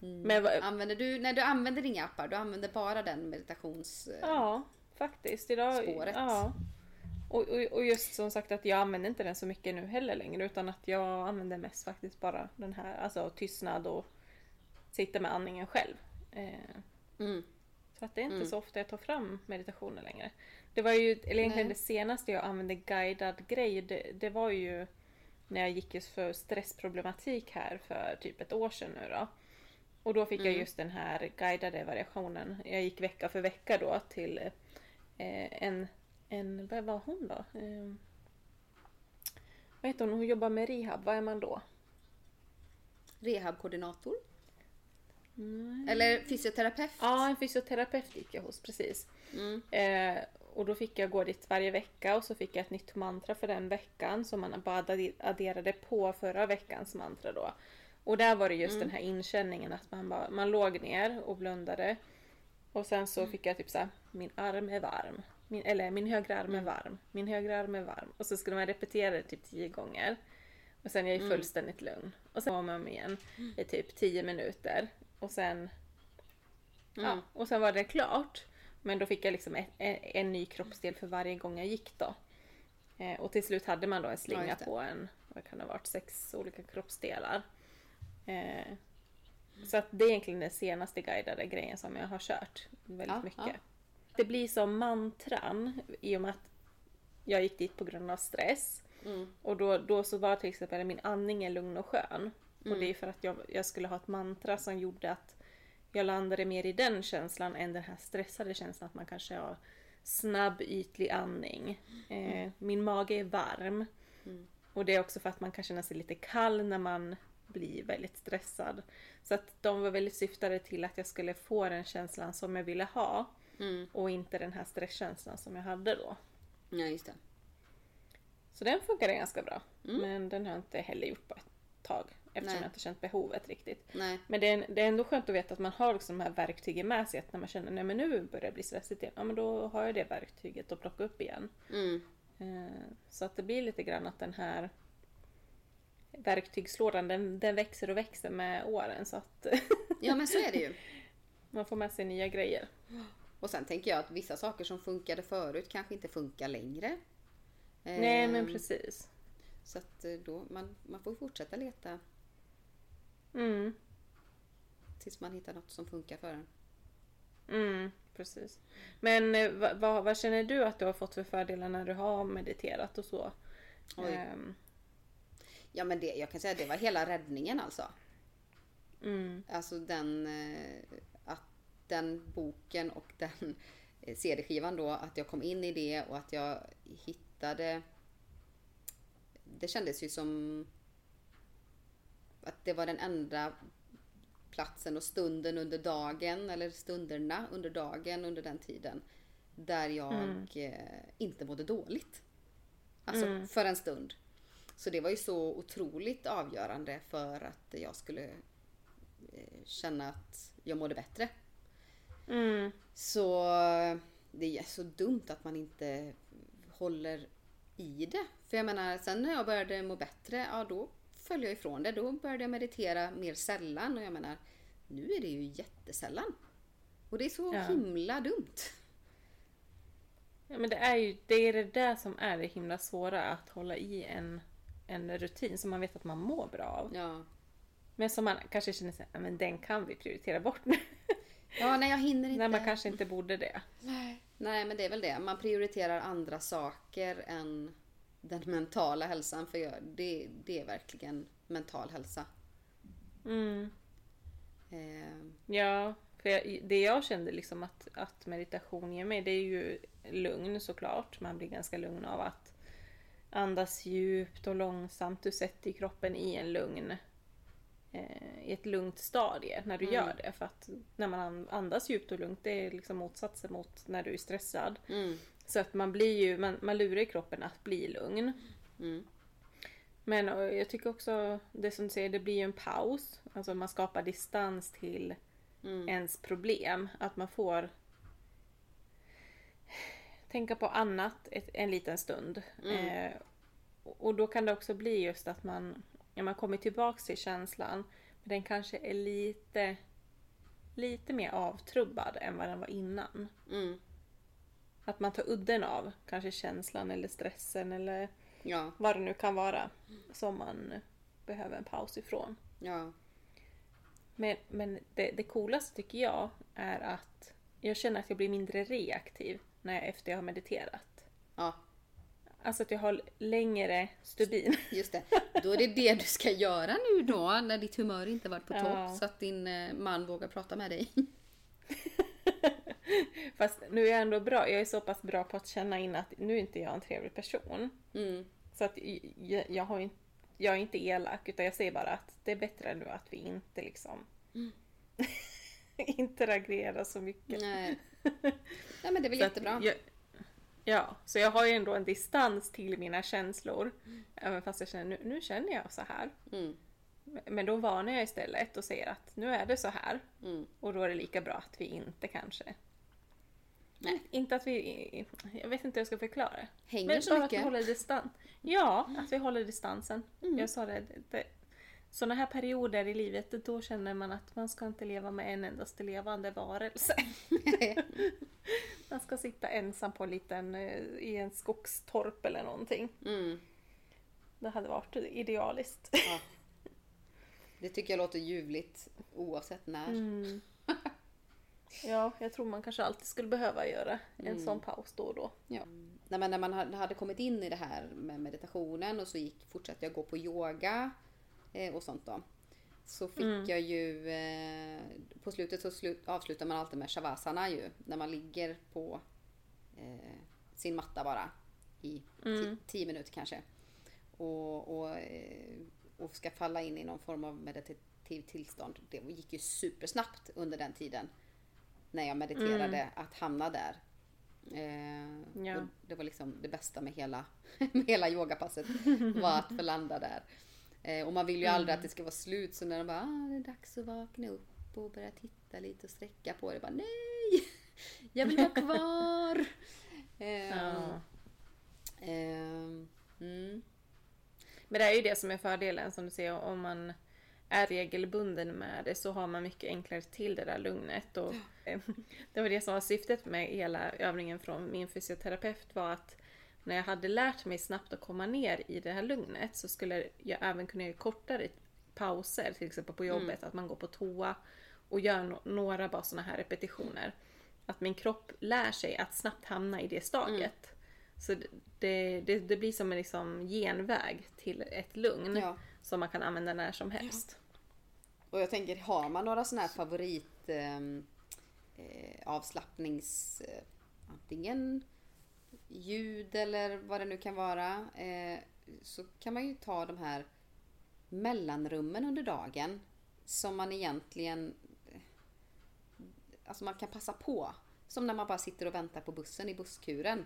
Mm. Men Använder du, nej, du använder inga appar, du använder bara den meditations... Ja, faktiskt. Idag, Spåret. Ja. Och, och, och just som sagt att jag använder inte den så mycket nu heller längre utan att jag använder mest faktiskt bara den här, alltså tystnad och sitta med andningen själv. Eh, Mm. så att det är inte Mm. så ofta jag tar fram meditationer längre. Det var ju, eller egentligen Nej. det senaste jag använde guidad grej, det, det var ju när jag gick just för stressproblematik här för typ ett år sedan nu då. Och då fick jag Mm. just den här guidade variationen. Jag gick vecka för vecka då till eh, en, en, vad var hon då? Eh, vad heter hon? Hon jobbar med rehab, vad är man då? Rehabkoordinator? Eller fysioterapeut? Ja, en fysioterapeut gick jag hos, precis. Mm. Eh, och då fick jag gå dit varje vecka och så fick jag ett nytt mantra för den veckan som man bara adde- adderade på förra veckans mantra då. Och där var det just den här inkänningen att man, bara, man låg ner och blundade. Och sen så fick jag typ såhär, min arm är varm. Min, eller min högra arm är varm. Min högra arm är varm. Och så skulle man repetera det typ tio gånger. Och sen är jag fullständigt lugn. Och sen var man igen i typ tio minuter. Och sen Ja, och sen var det klart. Men då fick jag liksom ett, en, en ny kroppsdel för varje gång jag gick då. Eh, och till slut hade man då en slinga på en, vad kan det ha varit, sex olika kroppsdelar. Eh, så att det är egentligen den senaste guidade grejen som jag har kört väldigt Ja, mycket. ja. Det blir som mantran i och med att jag gick dit på grund av stress. Mm. Och då, då så var till exempel min andning är lugn och skön. Och Mm. det är för att jag, jag skulle ha ett mantra som gjorde att jag landade mer i den känslan än den här stressade känslan att man kanske har snabb ytlig andning. Eh, min mage är varm. Mm. Och det är också för att man kan känna sig lite kall när man blir väldigt stressad. Så att de var väldigt syftade till att jag skulle få den känslan som jag ville ha. Mm. Och inte den här stresskänslan som jag hade då. Ja, just det. Så den funkade ganska bra. Men den har jag inte heller gjort på ett tag. Eftersom Nej. jag inte känt behovet riktigt. Nej. Men det är, det är ändå skönt att veta att man har liksom de här verktygen med sig. Att när man känner nej men nu börjar det bli stressigt igen. Ja men då har jag det verktyget att plocka upp igen. Mm. Eh, Så att det blir lite grann att den här verktygslådan den, den växer och växer med åren. Så att Ja, men så är det ju. man får med sig nya grejer. Och sen tänker jag att vissa saker som funkade förut kanske inte funkar längre. Nej men Ehm, precis. Så att eh, då, man, man får fortsätta leta Mm, tills man hittar något som funkar för en. mm, precis. Men eh, vad, vad, vad känner du att du har fått för fördelar när du har mediterat och så? Oj. Ehm, Ja men det, jag kan säga att det var hela räddningen alltså. mm, Alltså den, eh, att den boken och den eh, CD-skivan då, att jag kom in i det och att jag hittade... Det kändes ju som att det var den enda platsen och stunden under dagen, eller stunderna under dagen under den tiden, där jag eh, inte mådde dåligt. Alltså för en stund. Så det var ju så otroligt avgörande för att jag skulle eh, känna att jag mådde bättre. mm, Så det är så dumt att man inte håller i det. För jag menar, sen när jag började må bättre, ja då föll jag ifrån det. Då började jag meditera mer sällan och jag menar, nu är det ju jättesällan. Och det är så Ja. himla dumt. Ja, men det är ju det, är det där som är det himla svåra, att hålla i en, en rutin som man vet att man mår bra av. Ja. Men som man kanske känner sig, "Ja, men den kan vi prioritera bort nu. Ja, nej jag hinner inte. När man kanske inte borde det. Nej, men det är väl det. Man prioriterar andra saker än den mentala hälsan. För jag, det, det är verkligen mental hälsa. Mm. Eh, Ja, för jag, det jag kände liksom att, att meditation ger mig, det är ju lugn såklart. Man blir ganska lugn av att andas djupt och långsamt. Du sätter kroppen i en lugn eh, i ett lugnt stadie när du gör det. För att när man an- andas djupt och lugnt, det är liksom motsatsen mot när du är stressad. mm, Så att man blir ju, man, man lurar kroppen att bli lugn. mm, Men jag tycker också, det som du säger, det blir ju en paus. Alltså man skapar distans till mm, ens problem. Att man får tänka på annat ett, en liten stund. Eh, och då kan det också bli just att man, ja, man kommer tillbaks till känslan. Men den kanske är lite, lite mer avtrubbad än vad den var innan. mm. Att man tar udden av kanske känslan eller stressen eller Ja, vad det nu kan vara som man behöver en paus ifrån. ja, Men, men det, det coolaste tycker jag är att jag känner att jag blir mindre reaktiv när jag, efter jag har mediterat. ja. Alltså att jag har längre stubin. Just det. Då är det det du ska göra nu då, när ditt humör inte varit på topp. Ja. Så att din eh, man vågar prata med dig. Fast nu är jag ändå bra. Jag är så pass bra på att känna in att nu är inte jag en trevlig person. Mm, Så att jag, jag, har jag är inte elak utan jag säger bara att det är bättre nu att vi inte liksom interagerar så mycket. nej. Nej, men det är väl Så jättebra. Jag, ja, så jag har ju ändå en distans till mina känslor. Även fast jag känner nu, nu känner jag så här. Mm, Men då varnar jag istället och säger att nu är det så här. mm. Och då är det lika bra att vi inte kanske... Nej. Inte att vi... Jag vet inte hur jag ska förklara. Hänger Men så bara att mycket. vi håller distans. Ja, att vi håller distansen. Jag sa det. det sådana här perioder i livet, då känner man att man ska inte leva med en endaste levande varelse. man ska sitta ensam på en liten, eh, i en skogstorp eller någonting. Mm. Det hade varit idealiskt. Ja. Det tycker jag låter ljuvligt oavsett när. Mm. Ja, jag tror man kanske alltid skulle behöva göra en sån paus då och då. Ja. Nej, men när man hade kommit in i det här med meditationen och så gick, fortsatte jag gå på yoga och sånt då. Så fick jag ju, eh, på slutet så slut, avslutar man alltid med shavasana ju. När man ligger på eh, sin matta bara i ti- tio minuter kanske. Och, och, eh, och ska falla in i någon form av meditativt tillstånd. Det gick ju supersnabbt under den tiden. När jag mediterade att hamna där. Eh, Ja. det var liksom det bästa med hela, med hela yogapasset. Var att få landa där. Eh, och man vill ju aldrig att det ska vara slut. Så när de bara, ah, det är dags att vakna upp och börja titta lite och sträcka på det. Bara, nej! Jag vill vara kvar! Eh, Ja. ehm, mm. Men det är ju det som är fördelen som du ser om man är regelbunden med det så har man mycket enklare till det där lugnet. Och, eh, det var det som var syftet med hela övningen från min fysioterapeut var att när jag hade lärt mig snabbt att komma ner i det här lugnet så skulle jag även kunna göra kortare pauser, till exempel på jobbet, att man går på toa och gör no- några bara sådana här repetitioner. Att min kropp lär sig att snabbt hamna i det stadiet. Så det, det, det blir som en liksom genväg till ett lugn Ja. som man kan använda när som helst. Och jag tänker, har man några sådana här favorit eh, eh, avslappnings... Eh, antingen ljud eller vad det nu kan vara. Eh, så kan man ju ta de här mellanrummen under dagen. Som man egentligen... eh, Alltså man kan passa på. Som när man bara sitter och väntar på bussen i busskuren.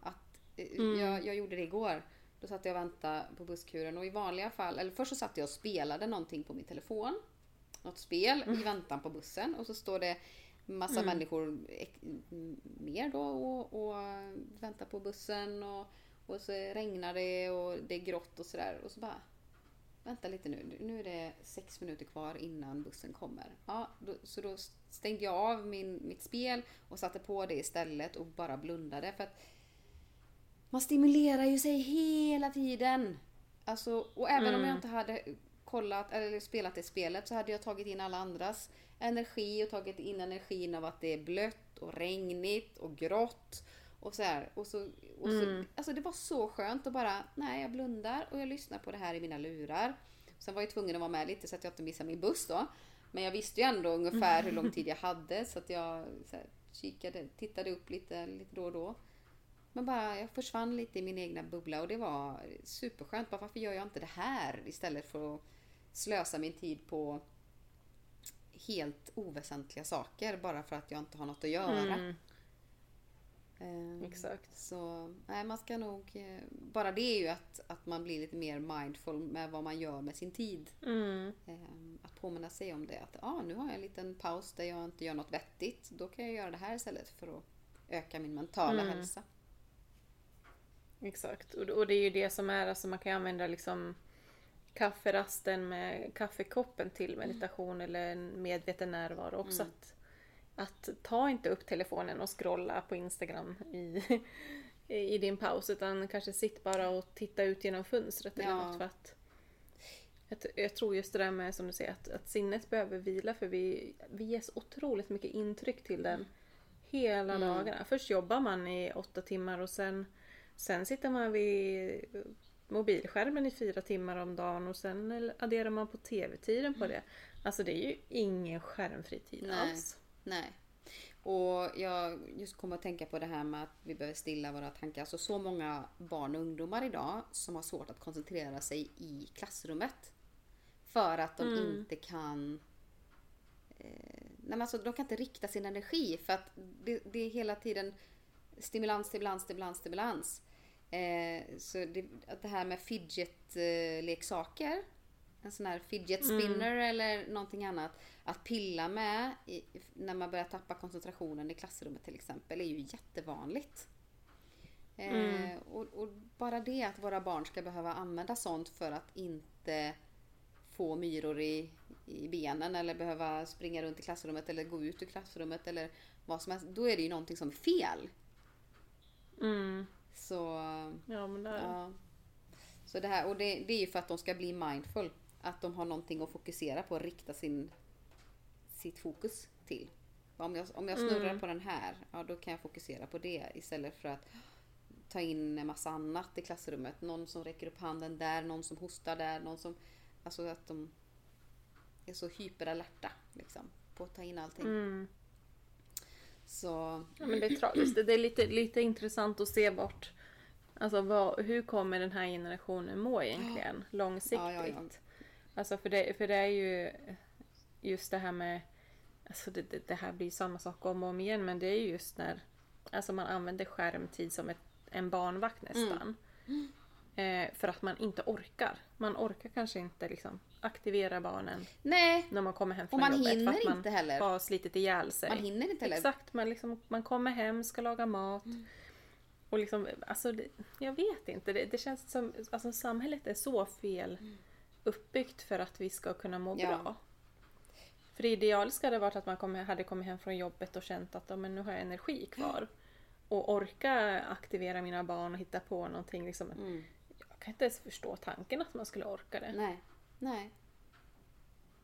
Att, eh, jag, jag gjorde det igår. Då satt jag och väntade på busskuren och i vanliga fall, eller först så satt jag och spelade någonting på min telefon. Något spel i väntan på bussen och så står det massa människor ek- m- mer då och, och väntar på bussen och, och så regnar det och det är grått och sådär och så bara Vänta lite nu, nu är det sex minuter kvar innan bussen kommer. Ja, då, så då stängde jag av min, mitt spel och satte på det istället och bara blundade. För att man stimulerar ju sig hela tiden. Alltså, och även om jag inte hade kollat eller spelat det spelet så hade jag tagit in alla andras energi och tagit in energin av att det är blött och regnigt och grått. Och så här. Och så, och så, Alltså det var så skönt att bara, nej jag blundar och jag lyssnar på det här i mina lurar. Sen var jag tvungen att vara med lite så att jag inte missade min buss då. Men jag visste ju ändå ungefär hur lång tid jag hade så att jag så här, kikade, tittade upp lite, lite då och då. Men bara, jag försvann lite i min egna bubbla och det var superskönt. Bara, varför gör jag inte det här istället för att slösa min tid på helt oväsentliga saker bara för att jag inte har något att göra. Mm, Eh, exakt. Så nej, man ska nog... eh, Bara det är ju att, att man blir lite mer mindful med vad man gör med sin tid. Mm, Eh, Att påminna sig om det. Att ah, nu har jag en liten paus där jag inte gör något vettigt. Då kan jag göra det här istället för att öka min mentala Mm. hälsa. exakt. Och, och det är ju det som är, alltså man kan använda liksom kafferasten med kaffekoppen till meditation eller en medveten närvaro också. Att, att ta inte upp telefonen och scrolla på Instagram i, i din paus utan kanske sitt bara och titta ut genom fönstret eller Ja. något för att jag, tror just det där med som du säger att, att sinnet behöver vila för vi, vi ger så otroligt mycket intryck till den hela dagarna. Först jobbar man i åtta timmar och sen, sen sitter man vid mobilskärmen i fyra timmar om dagen och sen adderar man på tv-tiden på det. Alltså det är ju ingen skärmfri tid Nej. alls. Nej. Och jag just kommer att tänka på det här med att vi behöver stilla våra tankar. Alltså så många barn och ungdomar idag som har svårt att koncentrera sig i klassrummet. För att de inte kan... Eh, nej men alltså, de kan inte rikta sin energi för att det, det är hela tiden stimulans, stimulans, stimulans, stimulans. Eh, så det, att det här med fidget-leksaker, en sån här fidget spinner eller någonting annat, att pilla med i, när man börjar tappa koncentrationen i klassrummet till exempel är ju jättevanligt. Eh, och, och bara det att våra barn ska behöva använda sånt för att inte få myror i, i benen eller behöva springa runt i klassrummet eller gå ut ur klassrummet eller vad som helst. Då är det ju någonting som är fel. Mm. Så, Ja men det är ja. Så det här, och det, det är ju för att de ska bli mindful. Att de har någonting att fokusera på och rikta sin, sitt fokus till. Om jag, om jag snurrar på den här, ja då kan jag fokusera på det istället för att ta in en massa annat i klassrummet. Någon som räcker upp handen där, någon som hostar där, någon som... Alltså att de är så hyperalerta liksom, på att ta in allting. Mm. Så Ja, men det är tragiskt. Det är lite, lite intressant att se vart... Alltså vad, hur kommer den här generationen må egentligen långsiktigt? Ja, ja. Alltså för det, för det är ju just det här med... Alltså det, det, det här blir samma sak om och om igen men det är ju just när Alltså man använder skärmtid som ett, en barnvakt nästan. Eh, för att man inte orkar. Man orkar kanske inte liksom aktivera barnen Nej, när man kommer hem Och från man jobbet. för hinner att man inte heller. har slitit ihjäl sig. man hinner inte heller. Exakt, man, liksom, man kommer hem, ska laga mat. Mm. Och liksom, alltså, det, jag vet inte, det, det känns som alltså, samhället är så fel uppbyggt för att vi ska kunna må Mm. Ja. bra. För det idealiska hade varit att man kom, hade kommit hem från jobbet och känt att ja, men nu har jag energi kvar. Och orka aktivera mina barn och hitta på någonting. Liksom. Mm. Jag kan inte ens förstå tanken att man skulle orka det. Nej, nej.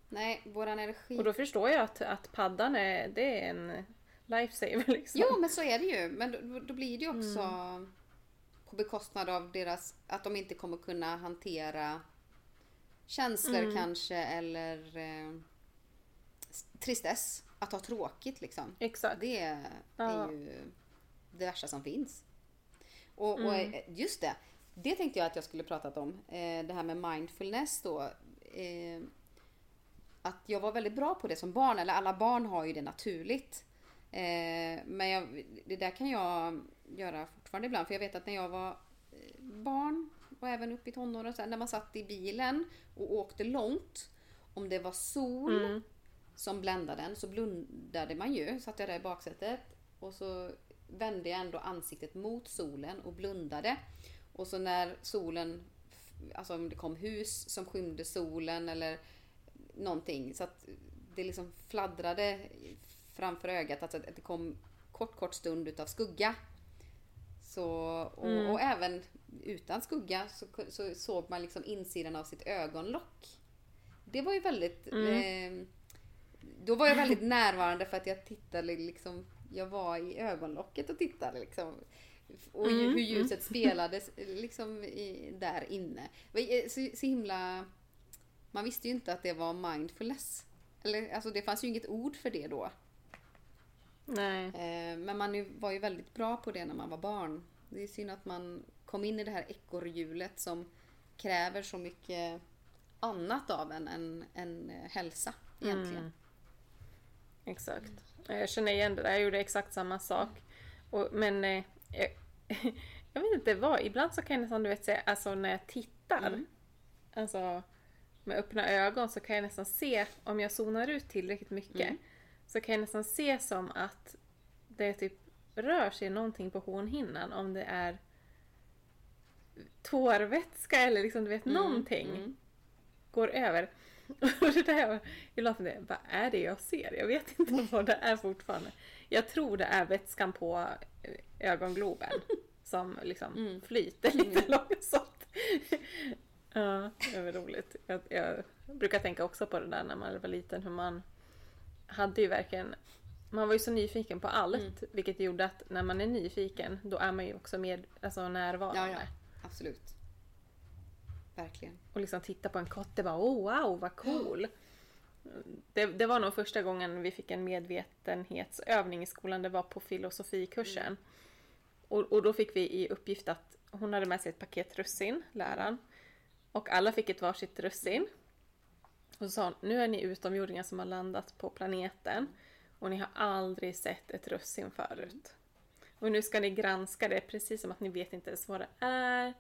Nej, våran energi. Och då förstår jag att, att paddan är, det är en lifesaver. Liksom. Jo, men så är det ju. Men då, då blir det ju också på bekostnad av deras, att de inte kommer kunna hantera känslor kanske eller eh, tristess. Att ha tråkigt liksom. Exakt. Det är Ja. ju det värsta som finns. Och, och eh, just det, det tänkte jag att jag skulle pratat om. Eh, det här med mindfulness då. Eh, att jag var väldigt bra på det som barn, eller alla barn har ju det naturligt. Eh, men jag, det där kan jag göra fortfarande ibland, för jag vet att när jag var eh, barn och även upp i tonåren, så här, när man satt i bilen och åkte långt, om det var sol Mm. som bländade en så blundade man ju. Satt jag där i baksätet och så vände jag ändå ansiktet mot solen och blundade. Och så när solen, alltså om det kom hus som skymde solen eller någonting så att det liksom fladdrade framför ögat, alltså att det kom kort kort stund utav skugga. Så, och, Mm. och även utan skugga så, så såg man liksom insidan av sitt ögonlock. Det var ju väldigt eh, då var jag väldigt närvarande för att jag tittade liksom, jag var i ögonlocket och tittade liksom. Och Mm, hur ljuset spelades liksom i, där inne. Så, så himla... Man visste ju inte att det var mindfulness. Eller, alltså det fanns ju inget ord för det då. Nej. Eh, men man var ju väldigt bra på det när man var barn. Det är synd att man kom in i det här ekorrhjulet som kräver så mycket annat av en än, än eh, hälsa egentligen. Mm. Exakt. Jag känner igen det där. Jag gjorde exakt samma sak. Och, men eh, jag, jag vet inte vad. Ibland så kan jag nästan du vet, säga, alltså när jag tittar. Mm. Alltså med öppna ögon så kan jag nästan se, om jag zonar ut tillräckligt mycket. Mm. Så kan jag nästan se som att det typ rör sig någonting på hornhinnan. Om det är tårvätska eller liksom du vet någonting mm. går över. Och det där, ibland funderar jag, vad är det jag ser? Jag vet inte vad det är fortfarande. Jag tror det är vätskan på eh, ögongloben som liksom Mm. flyter lite långsamt. ja, det var roligt. Jag, jag brukar tänka också på det där när man var liten, hur man hade ju verkligen man var ju så nyfiken på allt, Mm. vilket gjorde att när man är nyfiken, då är man ju också med, alltså närvarande. Ja, ja. Absolut. Verkligen. och liksom titta på en katt. Det var oh wow vad cool. Det, det var nog första gången vi fick en medvetenhetsövning i skolan. Det var på filosofikursen. Och, och då fick vi i uppgift att hon hade med sig ett paket russin, läraren. Och alla fick ett varsitt russin. Och så sa hon, nu är ni utomjordingar som har landat på planeten. Och ni har aldrig sett ett russin förut. Och nu ska ni granska det precis som att ni vet inte ens vad det är.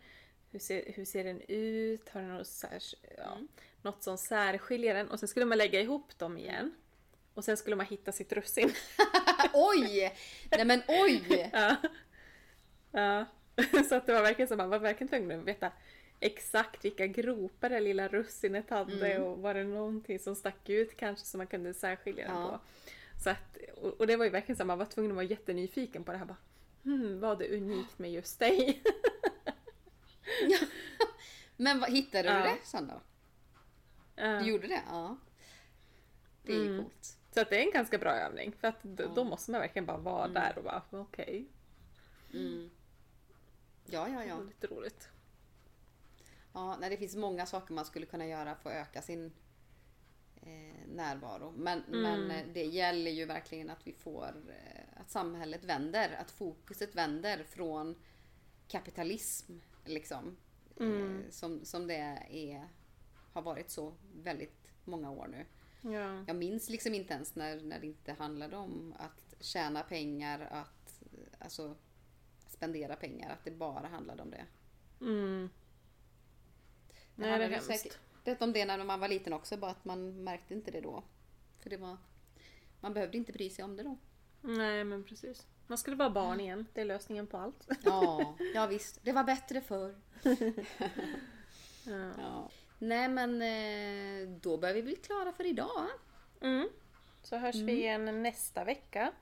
Hur ser, hur ser den ut? Har den något, särs, ja, något som särskiljer den? Och sen skulle man lägga ihop dem igen. Och sen skulle man hitta sitt russin. oj! Nej men oj! ja. ja. Så att det var verkligen så man var verkligen tvungen att veta exakt vilka gropar det lilla russinet hade och var det någonting som stack ut kanske som man kunde särskilja den Ja. på. Så att, och, och det var ju verkligen så man var tvungen att vara jättenyfiken på det här. Bara, hmm, vad är unikt med just dig? Men vad, hittade du Ja. det sen då? Ja. Du gjorde det? Ja. Det är Mm. coolt. Så att det är en ganska bra övning. För att Ja. då måste man verkligen bara vara där och bara okej. Mm. Ja, ja, Det ja. var lite roligt. ja nej, det finns många saker man skulle kunna göra för att öka sin eh, närvaro. Men, Mm. men eh, det gäller ju verkligen att vi får, eh, att samhället vänder. Att fokuset vänder från kapitalism, liksom. Mm. Eh, som, som det är, har varit så väldigt många år nu. Ja. Jag minns liksom inte ens när, när det inte handlade om att tjäna pengar, att, alltså, spendera pengar, att det bara handlade om det. Mm. Det Nej, det är hemskt. säkert om det när man var liten också, bara att man märkte inte det då. För det var, man behövde inte bry sig om det då. Nej, men precis. Man skulle vara barn igen. Det är lösningen på allt. Ja, ja visst. Det var bättre förr. Ja. Ja. Nej men eh, då börjar vi bli klara för idag. Mm. Så hörs vi igen nästa vecka.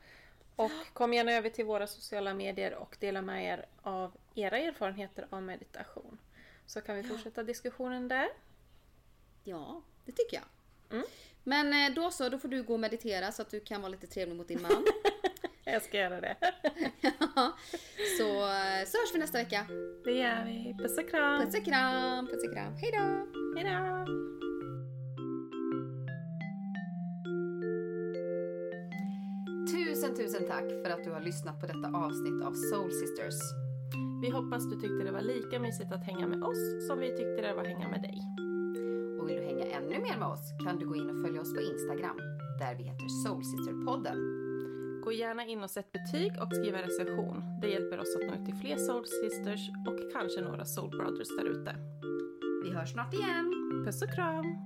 Och kom gärna över till våra sociala medier och dela med er av era erfarenheter av meditation. Så kan vi fortsätta diskussionen där. Ja, det tycker jag. Mm. Men eh, då så, då får du gå och meditera så att du kan vara lite trevlig mot din man. Jag ska göra det. så, eh, så hörs vi nästa vecka. Det gör vi. Puss och kram! Puss och kram, puss och kram. Hejdå! Hejdå! Tusen, tusen tack för att du har lyssnat på detta avsnitt av Soul Sisters. Vi hoppas du tyckte det var lika mysigt att hänga med oss som vi tyckte det var att hänga med dig. Och vill du hänga ännu mer med oss kan du gå in och följa oss på Instagram där vi heter Soul Sister-podden. Gå gärna in och sätt betyg och skriv en recension. Det hjälper oss att nå ut till fler Soul Sisters och kanske några Soul Brothers där ute. Vi hörs snart igen. Puss och kram!